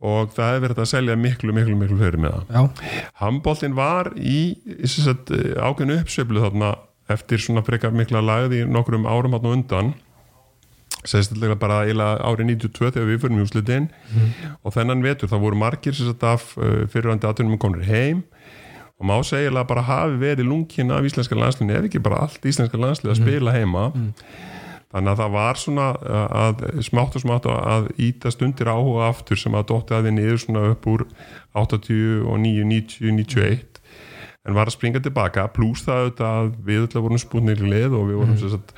Og það hefði verið að selja miklu, miklu, miklu fyrir með það. Já, handbóltin var í sem sagt, ákveðinu uppsveiflu þarna eftir svona frekar mikla lagði í nokkrum árum hann undan. Sérstaklega bara árið 92 þegar við fyrir mjúslitin og þennan vetur það voru margir sagt af uh, fyrirvændi aðtunum komnir heim. Og má segilega bara hafi verið lungin af íslenska landslunni ef ekki bara allt íslenska landslið að spila heima þannig að það var svona uh, að smátt og smátt að ítast undir áhuga aftur sem að dótti að við niður svona upp úr 80 og 9, 90, 91 en var að springa tilbaka pluss það auðvitað að við öll vorum spúnir lið og við vorum mm. sagt,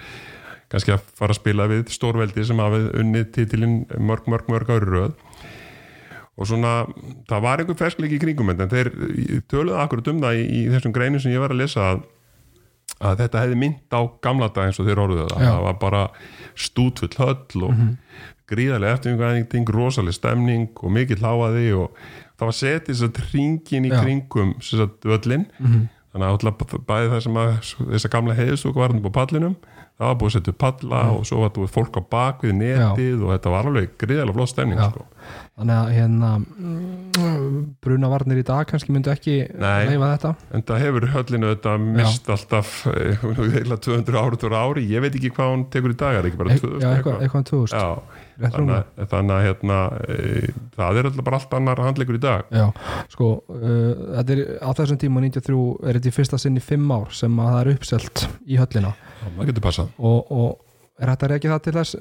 kannski að fara að spila við stórveldi sem hafið unnið titilinn mörg, mörg, mörg ári röð og svona, það var einhver ferskleiki í kringum en þeir töluðu akkurat um það í, í þessum greinum sem ég var að lesa að, að þetta hefði mynd á gamla dag eins og þeir orðuðu það, Já. það var bara stútfull höll og gríðarlega eftirvingaðing, rosaleg stemning og mikill háaði og það var setið ringin í Já. kringum sem sagt völlin þannig að bæði það sem að þess að gamla heiðstúku var på pallinum það var búið að setja upp palla og svo var búið fólk á bakvið netið og þetta var alveg gríðarlega flott stemning Já. sko. Þannig að hérna mm, brunavarnir í dag kannski myndu ekki leifa þetta? En það hefur höllinu þetta mist alltaf eh, heila 200 árið úr ári ég veit ekki hvað hún tekur í dag er ekki bara e 2000 Já, eitthvað, eitthvað? um 2000 Já, Rétt þannig, þannig að hérna, e, það er alltaf bara allt annar handleikur í dag. Já, sko, uh, þetta er á þessum tíma 93 er þetta í fyrsta sinn í fimm ár sem að það er uppselt í höllina. Já, og, og er þetta ekki það til þess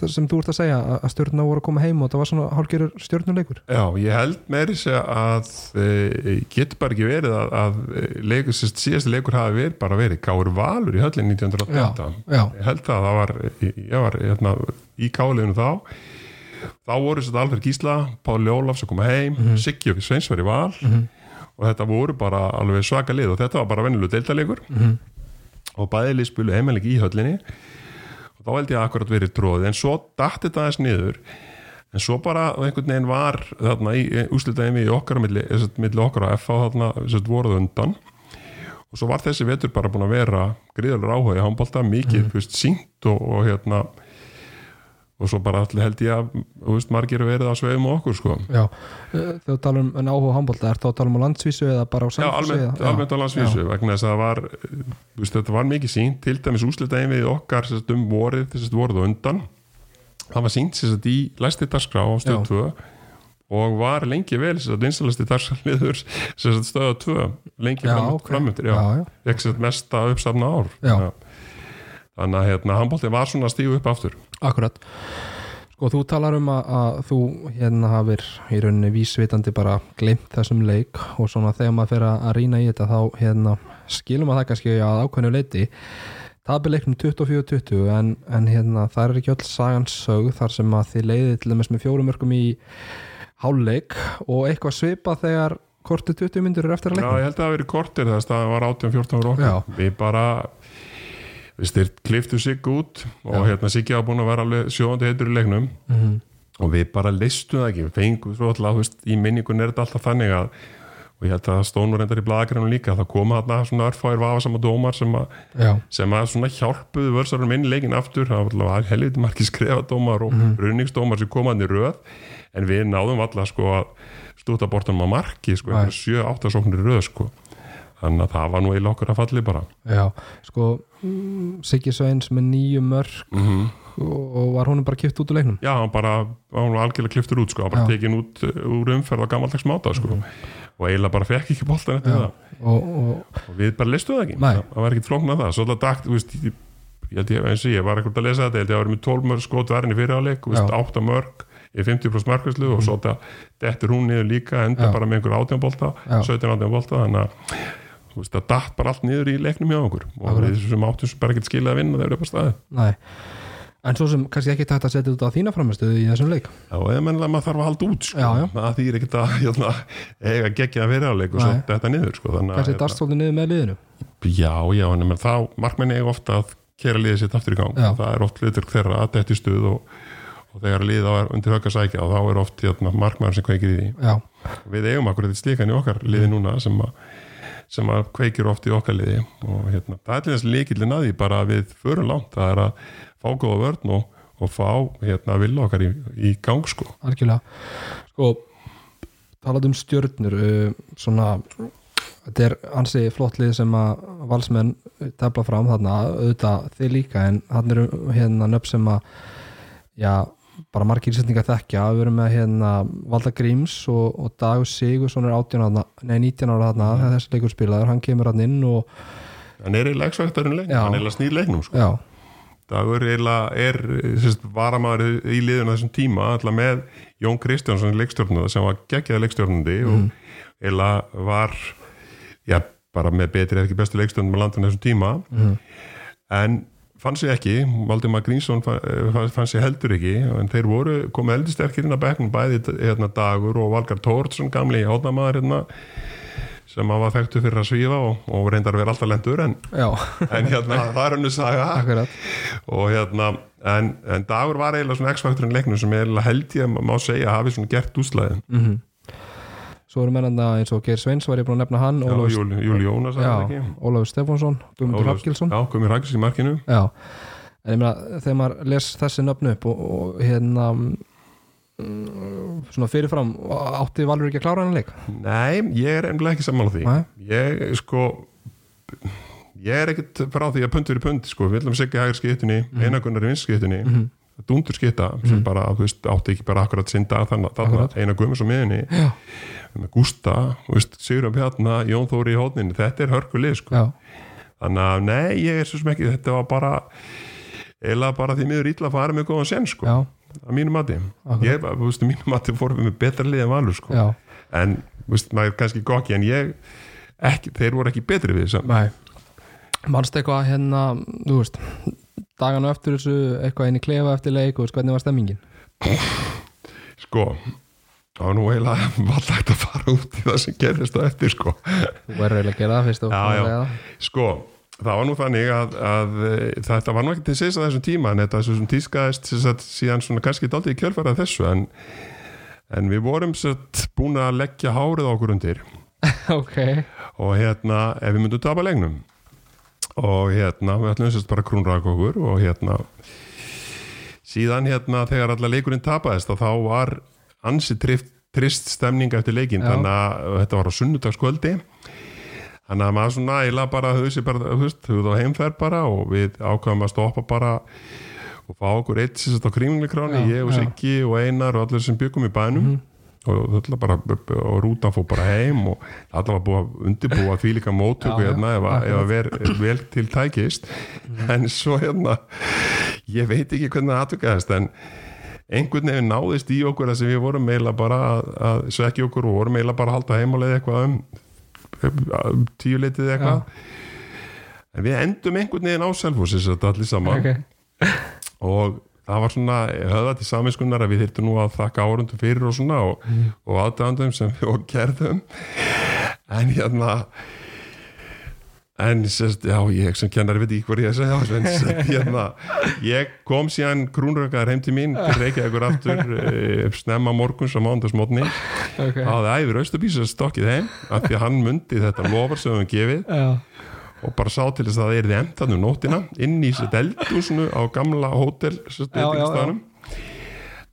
þess sem þú ert að segja að að stjórnuna voru að koma heim og það var svona hálfgerður stjórnuleikur Já, ég held meiri segja að e, getur bara ekki verið að, að leikur, sérst, síðasti leikur hafi verið bara verið Káur Valur í höllin 1908 já, ég held það, það var ég var hérna, í káliðinu þá. Þá voru þetta Alfred Gísla Páli Ólafs að koma heim, mm -hmm. Siggi og Sveins var í val. Og þetta voru bara alveg svaka lið og þetta var bara vennilu deildalegur og bæðilið spilu heimaleg í höllinni þá held ég að akkurat verið tróðið en svo datt þetta aðeins niður. En svo bara einhvern veginn var þarna í úslitaðið í okkar á milli, eh, okkar og FH þarna sem sagt, voruð undan. Og svo var þessi vetur bara búin að vera gríðalur áhuga í handbólta, mikið mm. sínt og, og hérna og svo bara allir held ég að veist, margir verið sveifum og okkur sko. já. Eh, þú tala um en áhuga handbólta, er þá að tala um á landsvísu eða bara á Já, Selfossi almennt, almennt á landsvísu vegna þess að það var, eh, veist, þetta var mikið sínt til dæmis úslitaðin við okkar sérst, um vorið, þess að voruð á undan það var sínt sérst, í læsti dagskrá á stöð Já. 2 og var lengi vel sérst, vinsalasti dagskraliður stöða 2 lengi Já, framöndir Já, já. ekki sérst, mesta uppsafna ár. Já. þannig að hérna, handbólti var svona að stígu upp aftur Akkurat. Sko þú talar um að, að þú hérna hafir í rauninni vísvitandi bara glemt þessum leik og svona þegar maður fer að rýna í þetta þá hérna skilum að það kannski að ákveðnu leiti tabi leiknum 24-20 en, en hérna það er ekki öll sagans sög þar sem að þið leiði til dæmis með fjórum örkum í háluleik og eitthvað svipa þegar kortið 20 myndir eru eftir að Já, leiknum. ég held að það hafi verið kortir þess að það var 18-14 ára Já. okkur. Við bara styrt kliftu sig út og Já. hérna Siggi hafa búin að vera alveg sjóðandi heitur í leiknum Mhm. og við bara listum það ekki við fengum svo alltaf, þú veist, í minningun er þetta alltaf þannig að og ég held að stónur endar í bladagrænum líka það koma þarna svona örfáir vafasama dómar sem Já, sem að svona hjálpuðu vörsarum inn í leikin aftur, það var alltaf helviti margir skrifadómar og mm runningsdómar sem komaðan í röð en við náðum alltaf sko að stúta bortanum á marki sko, Nei. 7-8 sóknir röð sko þannig að það var nú eiginlega okkur að falli bara. Já, sko mm, Siggi Sveins með nýju mörg mm og, og var honum bara kipt út úr leiknum? Já, hann bara, hann var algjörlega kliftur út sko, hann bara tekin út uh, úr umferð á gamaldags máta sko. Og eiginlega bara fekk ekki boltan eftir það. og, og og við bara listuð það ekki, Nei. það, var ekkit flóknað það. Svo það dagt, þú veist ég, held ég, eins og ég var ekkert að lesa þetta, ég held ég að vera með 12 mörg skot verðin í fyriráleik, þú veist, Já. 8 mörg í 50% markvæslu og svo þetta dettur hún niður líka, enda Já. bara með einhver 18 bolta, Já. 17 18 bolta þannig að veist, það datt bara allt niður í leiknum hjá okkur. Og Akkurat. við sem áttum sem bara ekkert skilja að vinna þegar upp á staði Nei, en svo sem kannski ekki tægt að setja þetta á þína framistuðu í þessum leik. Já, eða mennilega maður þarf að halda út sko. Já, já. það þýr ekkert að hérna, eiga geggja að vera áleik og svo þetta niður sko. Þannig kannski hérna, dast svolítið niður með liðinu. Já, já, en menn, þá markmenni eiga ofta að kera liðið sitt aftur í gang. Það er oft hlutur þeirra að þetta í stuð og, og þegar liðið á er undir högg að sækja og þá er oft hérna, markmennar sem kveikir í því. Já, við eigum akkur þetta slíkan í okkar liði núna sem að, sem að kveikir oft í okkar liði. Og hérna, það er til þess líkillin að því bara við förum langt, það er að fá góða vörn og, og fá hérna, vilja okkar í, í gang sko. Algjörlega. Sko, talað um stjörnur uh, svona þetta er ansi flott lið sem að valsmenn tefla fram þarna. Auðvitað þið líka en hann eru hérna nöfn sem að já, bara margir ísendingar þekkja. Við erum með hérna Valda Gríms og, og Dagur Sigursson er 18 ára nei 19 ára þarna þegar þessi leikur spilaður. Hann kemur hann inn og hann er eiginlega eksvægtarinn leiknum, hann er eiginlega snýr leiknum sko. Dagur eiginlega er sérst, varamæður í liðinu á þessum tíma alltaf með Jón Kristjánsson leikstjórnunda sem var geggjaði leikstjórnundi og eiginlega var já, bara með betri eða ekki bestu leikstjórnum með landinu á þessum tíma. En fann sig ekki Valdimar Grínsson fann, fann sig heldur ekki en þeir voru komið heldur sterkir inn á bekknum bæði hérna, Dagur og Valgar Tórsson gamli hóðnamaður hérna sem að var þekktu fyrir að svífa og, og reyndar að vera alltaf lendur en, en hérna, það er hennu saga. Akkurat. Og hérna en, en Dagur var eiginlega svona x-faktorinn leiknum sem eiginlega held ég að má segja hafi svona gert úslæðin mm svo eru mennanda eins og Geir Sveins var ég búin að nefna hann Júli Jónas? Ólafur Stefánsson, Guðmundur Hafgilsson Já, komið Rækis í markinu Já, en ég meina þegar maður les þessi nöfnu upp og, og hérna mm, svona fyrirfram átti Valur ekki að klára hann leik Nei, ég er ennlega ekki sammála því Nei. Ég sko ég er ekkert frá því að pund fyrir pund sko, við ætlum að segja hægir skiptunni Mhm. einagunnar í vinstskiptunni mm -hmm. Dundur skipta sem bara, þú veist, átti ekki bara akkurat sinda þannig að Akkurat. eina guðmus á miðinni Já, með Gústa, þú veist, Sigur Bjarna Jón Þóri í hóðninni, þetta er hörkulið sko. Þannig að nei, ég er svo sem ekki þetta var bara eða bara því miður illa að fara með góðan sen sko, já, að mínu mati. Akkurat. ég, þú veist, að mínu mati fórum við með betra lið en valur sko, já, en þú veist, maður er kannski gokki en ég, ekki, þeir voru ekki betri við þess nei. Manst eitthvað hérna, þú veist daganu eftir þessu, eitthvað inn í klefa eftir leik og hvernig var stemmingin? sko það var nú eiginlega vallagt að fara út í það sem gerðist á eftir sko. Þú verður eiginlega að gera það fyrst og fyrst að Sko, það var nú þannig að, að e, þetta var nú ekki til síðast að þessum tíma en þetta sem tískaðist síðan svona kannski daldið í kjölfarað þessu en, en við vorum satt, búin að leggja hárið á okkur undir. Ok, og hérna, ef við myndum tapa legnum og hérna, við ætlum bara að krúnraka okkur og hérna síðan hérna þegar allar leikurinn tapaðist að þá var ansi trift, trist stemning eftir leikin Já. þannig að þetta var á sunnudagskvöldi þannig að maður svona eiginlega bara hausi bara, þú veist, þú þá heimferð bara og við ákvæðum að stoppa bara og fá okkur eitt sérst á kringlingkráni, Já, ég og. Siggi og Einar og allir sem byggum í bænum og þetta bara, og rútan fór bara heim og allar var búið að undirbúa því líka móttöku Já, já, hérna ef, að- ef að ver, vel til tækist. En svo hérna ég veit ekki hvernig það atvikaðist en einhvern veginn náðist í okkur þar sem við vorum meila bara að, að svekja okkur og vorum meila bara að halda heimáleið eitthvað um, um tíu leitið eitthvað. En við endum einhvern veginn á selfhúsis þetta allir saman. Ok. Og það var svona höfða til saminskunnar að við þyrftum nú að þakka árundum fyrir og svona og, og aðdæðandum sem við og gerðum. En hérna en sérst, já, ég sem kennari veit ekki hvað ég að segja hérna, ég kom síðan krúnrökkaðar heim til mín til Reykjavíkur aftur e, snemma morguns á mándagsmótni ok, það hafði æfir Östubís að stokkið heim af því að hann mundi þetta lofar sem við höfum gefið. Já, og bara sá til þess að það er þið emtan um nóttina inn í sér eldúsinu á gamla hótel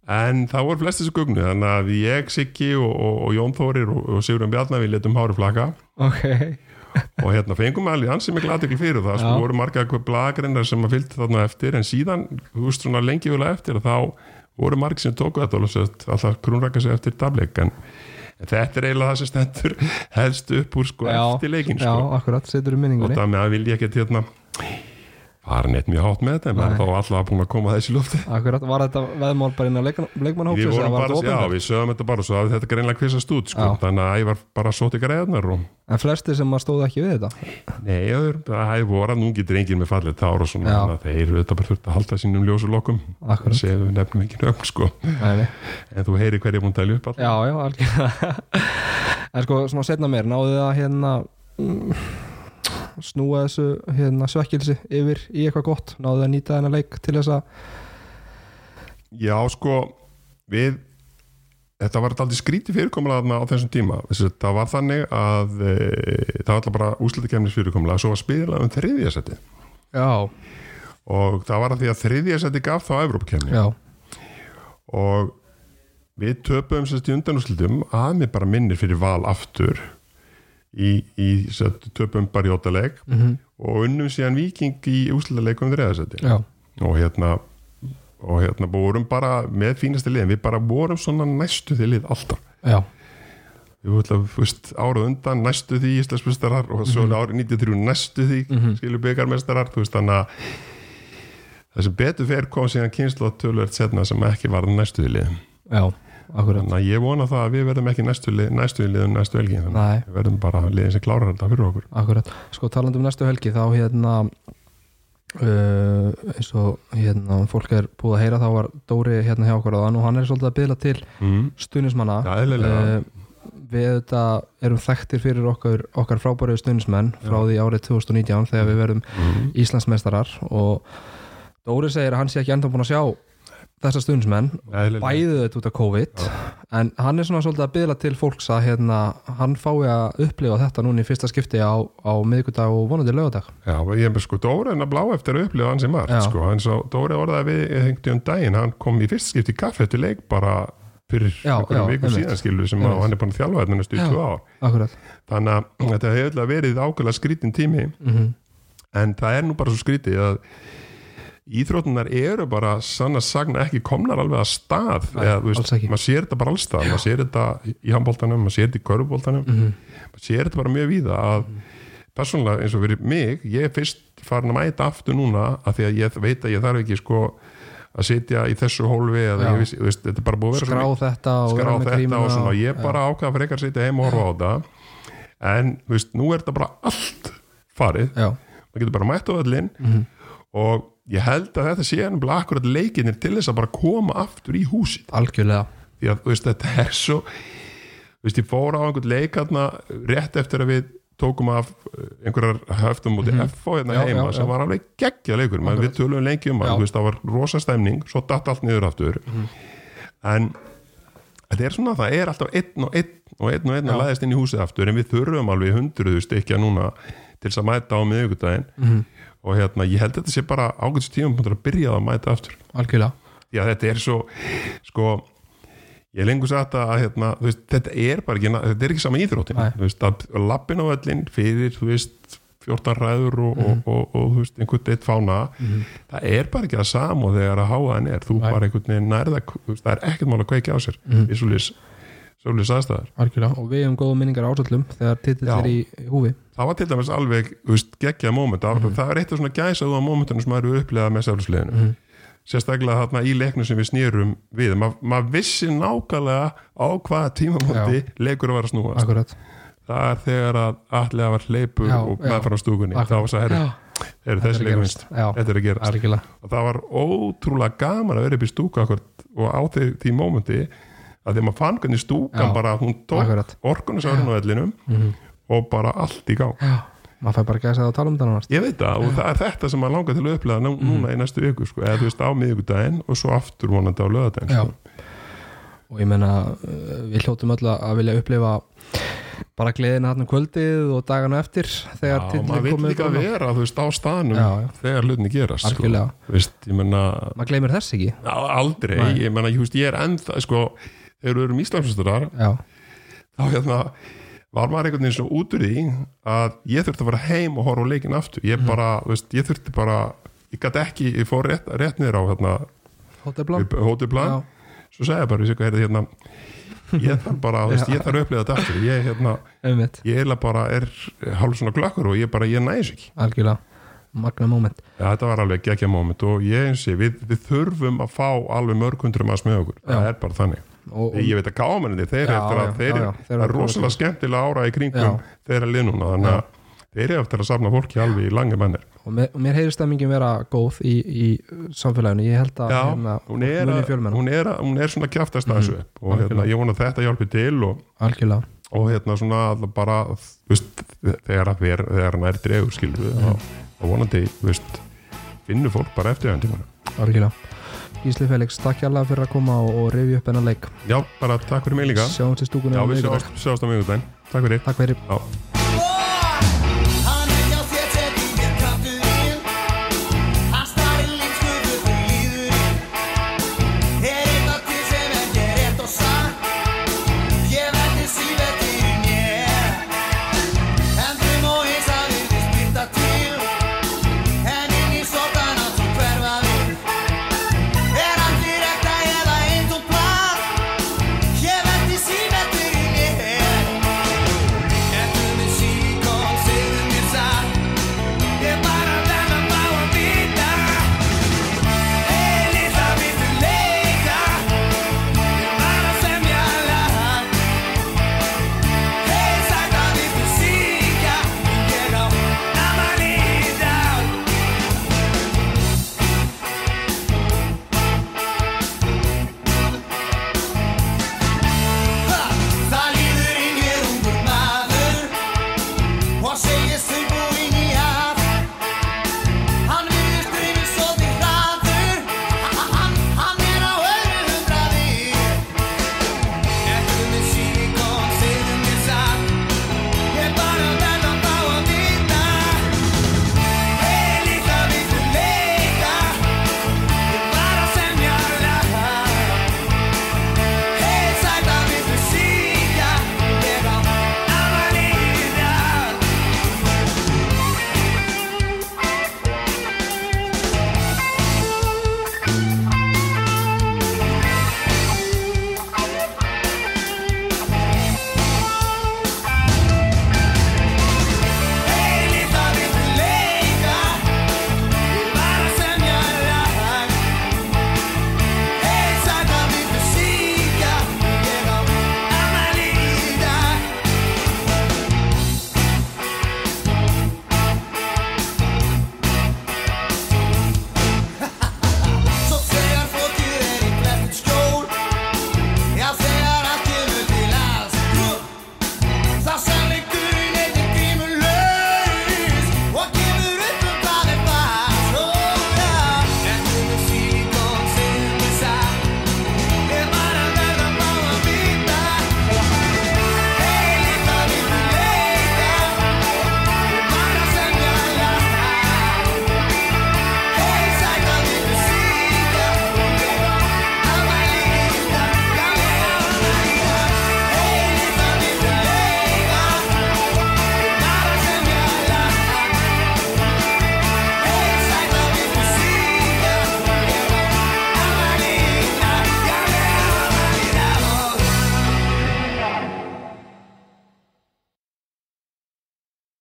en það voru flest þessu gugnu þannig að ég, Siggi og, og, og Jón Þórir og, og Sigurðan Bjarnar við letum hári flaka ok. Og hérna fengum alveg ansið miklu aðtekli fyrir það sko voru marga eitthvað blagreinar sem að fylgdi þarna eftir en síðan, þú veist svona lengi vel eftir þá voru marg sem tóku þetta alltaf krúnraka sig eftir dableik en, en þetta er eiginlega það sem stendur helst upp úr sko Já, eftir leikin já, sko. akkurat, setur um og minningunni. Það með að vilja ekki hérna fara neitt mjög hátt með þetta en maður er þá alltaf búin að koma þessi lufti akkurat, var þetta veðmál bara inn á leik, við leikmannhópsins eða vorum var bara, þetta já, við sögum þetta bara svo að þetta greinlega kvissast út sko. Þannig að ég var bara sótt í greiðnar og en flestir sem að stóðu ekki við þetta? Nei, það hefði voru nú getur enginn með fallið tár og svona að þeir þetta bara þurft að halda sínum ljósulokum akkurat, segðu nefnum ekki nöfn sko. Nei, en þú heyri hverja búin að tala upp alltaf snúa þessu hérna svekkilsi yfir í eitthvað gott náðu að nýta þennan leik til þess að Já, sko, við þetta var aldrei skríti fyrirkomulega á þessum tíma, það var þannig að e, það var alltaf bara úslitakefnis fyrirkomulega, svo var spilað um þriðja seti Já, og það var að því að þriðja seti gaf þá Evrópakefni já, og við töpum sérst í undanúslitum að mér bara minnir fyrir val aftur í, í töpum óttaleg mm og unnum síðan viking í seti já, og hérna og hérna vorum bara með fínasti liðin. Við bara vorum svona næstu því lið alltaf. Já, árað undan næstu því Íslandsmeistarar og svo mm árið 93 næstu því, mm veist, þannig að það sem betur fer kom síðan kynslu að tölvert setna sem ekki var næstu því liðin já, þannig að ég vona það að við verðum ekki næstu, lið, næstu næstu helgi við verðum bara liðin sem klárar þetta fyrir okkur Akkurat, sko talandi um næstu helgi þá hérna uh, eins og hérna fólk er búið að heyra þá var Dóri hérna hjá okkur og hann er svolítið að byggla til mm. stuðnismanna Já, eðlilega. við þetta erum þekktir fyrir okkar, okkar frábæru stuðnismenn frá því árið 2019 þegar við verðum Mm. Íslandsmeistarar og Dóri segir að hann sé ekki enda búin að sjá þessa stuðnismenn Eðlilega. bæðið þetta út af COVID en hann er svona svolítið að byggla til fólks að hérna, hann fái að upplifa þetta núna í fyrsta skipti á, á miðgudag og vonandi lögadag Já, ég er sko Dóri en að blá eftir að upplifa hann sem Já. sko, en svo Dóri orðaði við hengti um daginn, hann kom í fyrst skipti í kaffe eftir leik bara fyrir Já, einhverjum já, vikum síðan skilu sem að Einmitt. hann er búin að þjálfa þetta næstu í Já. tvö ár Akkurat þannig að þetta hefur verið ákveðlega skrítin tími mm en það er nú bara svo skrítið að íþrótunar eru bara sann að sagna ekki komnar alveg að stað Nei, eða, ekki. maður sér þetta bara allstað maður sér þetta í handbóltanum, maður sér þetta í körfuboltanum Mhm. maður sér þetta bara mjög víða að persónulega eins og fyrir mig ég er fyrst farin að mæta aftur núna af því að ég veit að ég þarf ekki sko að sitja í þessu hólfi eða ég vissi, veist, þetta er bara búið að vera skrá svo- þetta og skrá þetta og svona, ég já. bara ákveða að frekar sitja heima og horfa á þetta en þú veist, nú er þetta bara allt farið, maður getur bara mætt á öllin Mhm. og ég held að þetta sé ennum akkurat leikinir til þess að bara koma aftur í húsið algjörlega því að veist, þetta er svo veist, ég fór á einhvern leikarna rétt eftir að við tókum af eh, einhverjar höftum út í FO hérna. Já, heima já, sem já. var alveg geggja leikur Man, við tölum lengi um veist, það var rosa stemning svo datt allt niður aftur Mhm. en þetta er svona það er alltaf einn og einn og einn og einn að Já. læðist inn í húsið aftur en við þurfum alveg hundruðu stykja núna til þess að mæta á miðvikudaginn Mhm. Og hérna, ég held að þetta sé bara ágætis tíum að byrja að mæta aftur. Algjörlega. Að þetta er svo sko ég lengur sagt að hérna, veist, þetta er bara ekki þetta er ekki sama íþróttin. Lappin á öllin fyrir veist, 14 ræður og, Mhm. og, og, og, veist, einhvern eitt fána það er bara ekki það sama þegar að háaðin er. Þú Nei. bara einhvern veginn nærða það er ekkert mál að kveikja á sér Mhm. í svolítið svolítið aðstæðar algjörlega. Og við hefum góða minningar ásöldum þegar titill er í húfi. Það var til dæmis alveg þú veist, geggjað moment. Það, það er eitt af svona gæsaðu á momentunum sem maður eru upplegað með sjálfsliðinu Mhm. sérstaklega þarna í leiknum sem við snýrum við, Ma, maður vissi nákvæmlega á hvaða tímamóti leikur vera að snúast. Akkurat. Það er þegar að allega var hleypur Já, og já. meðfram á stúkunni. Akkurat. þá var það, herri, Já, herri þetta þessi er. Já. þetta er að gerast. Og það var ótrúlega gaman að vera upp í stúku akkur, og á því, því mómenti að að maður fann hvernig stúkan Já. bara hún tók Akkurat. orkunisárinu á ellinum Mhm. og bara allt í gang já, maður fær bara gæsa það að tala um þetta nánast Ég veit það og það er þetta sem maður langar til að upplega nú, núna í næstu viku sko, eða þú veist á miðvikudaginn og svo aftur vonandi á lögadaginn Já. sko. og ég menna uh, við hljóttum öll að vilja upplifa bara gleðina þarna um kvöldið og dagana eftir þegar Já, titillinn maður vil komið líka vera þú veist á staðnum Já, já. þegar hlutinni gerast sko. Ég menna maður gleymir þess ekki aldrei, Nei. ég menna, ég, ég er ennþá sko, þegar við erum íslamsvisturar já, þá hérna var maður einhvern veginn svo út úr því að ég þurfti að fara heim og horfa á leikin aftur. Ég Mhm. bara, þú veist, ég þurfti bara ég gæti ekki, ég fór rétt, rétt niður á hérna, Já. svo segja bara, ég sé hvað er hérna ég þarf bara, veist, ég þarf að upplega þetta aftur. Ég, hérna, ég eiginlega bara er hálf svona glökkur og ég bara, ég næs ekki. Algjörlega. Magna moment. Ja, þetta var alveg geggja moment og ég eins og við, við þurfum að fá alveg mörg hundrum að með okkur, það Já. er bara þannig og, ég veit að gámaninni, þeir eru það er rosalega skemmtilega ára í kringum þeirra liðnuna, þannig að þeir eru eftir að safna fólki alveg í langi mennir. Og mér, mér heyrir stemmingin vera góð í, í samfélaginu, ég held að Já, hérna, hún er, að, hún, er að, hún er svona kjáftast að þessu. Upp og hérna, ég vona þetta hjálpi til og, algjörlega, og hérna svona bara veist, þegar hann er dregur skilur við og, og vonandi veist, finnur fólk bara eftir hann tímanu algjörlega Gísli Felix, takk hérlega fyrir að koma og, og revja upp hennar leik. Já, bara takk fyrir mig líka. Sjáum til stúkunni Já, við sjáumst sjáumst á miðugdæn Takk fyrir. Takk fyrir. Já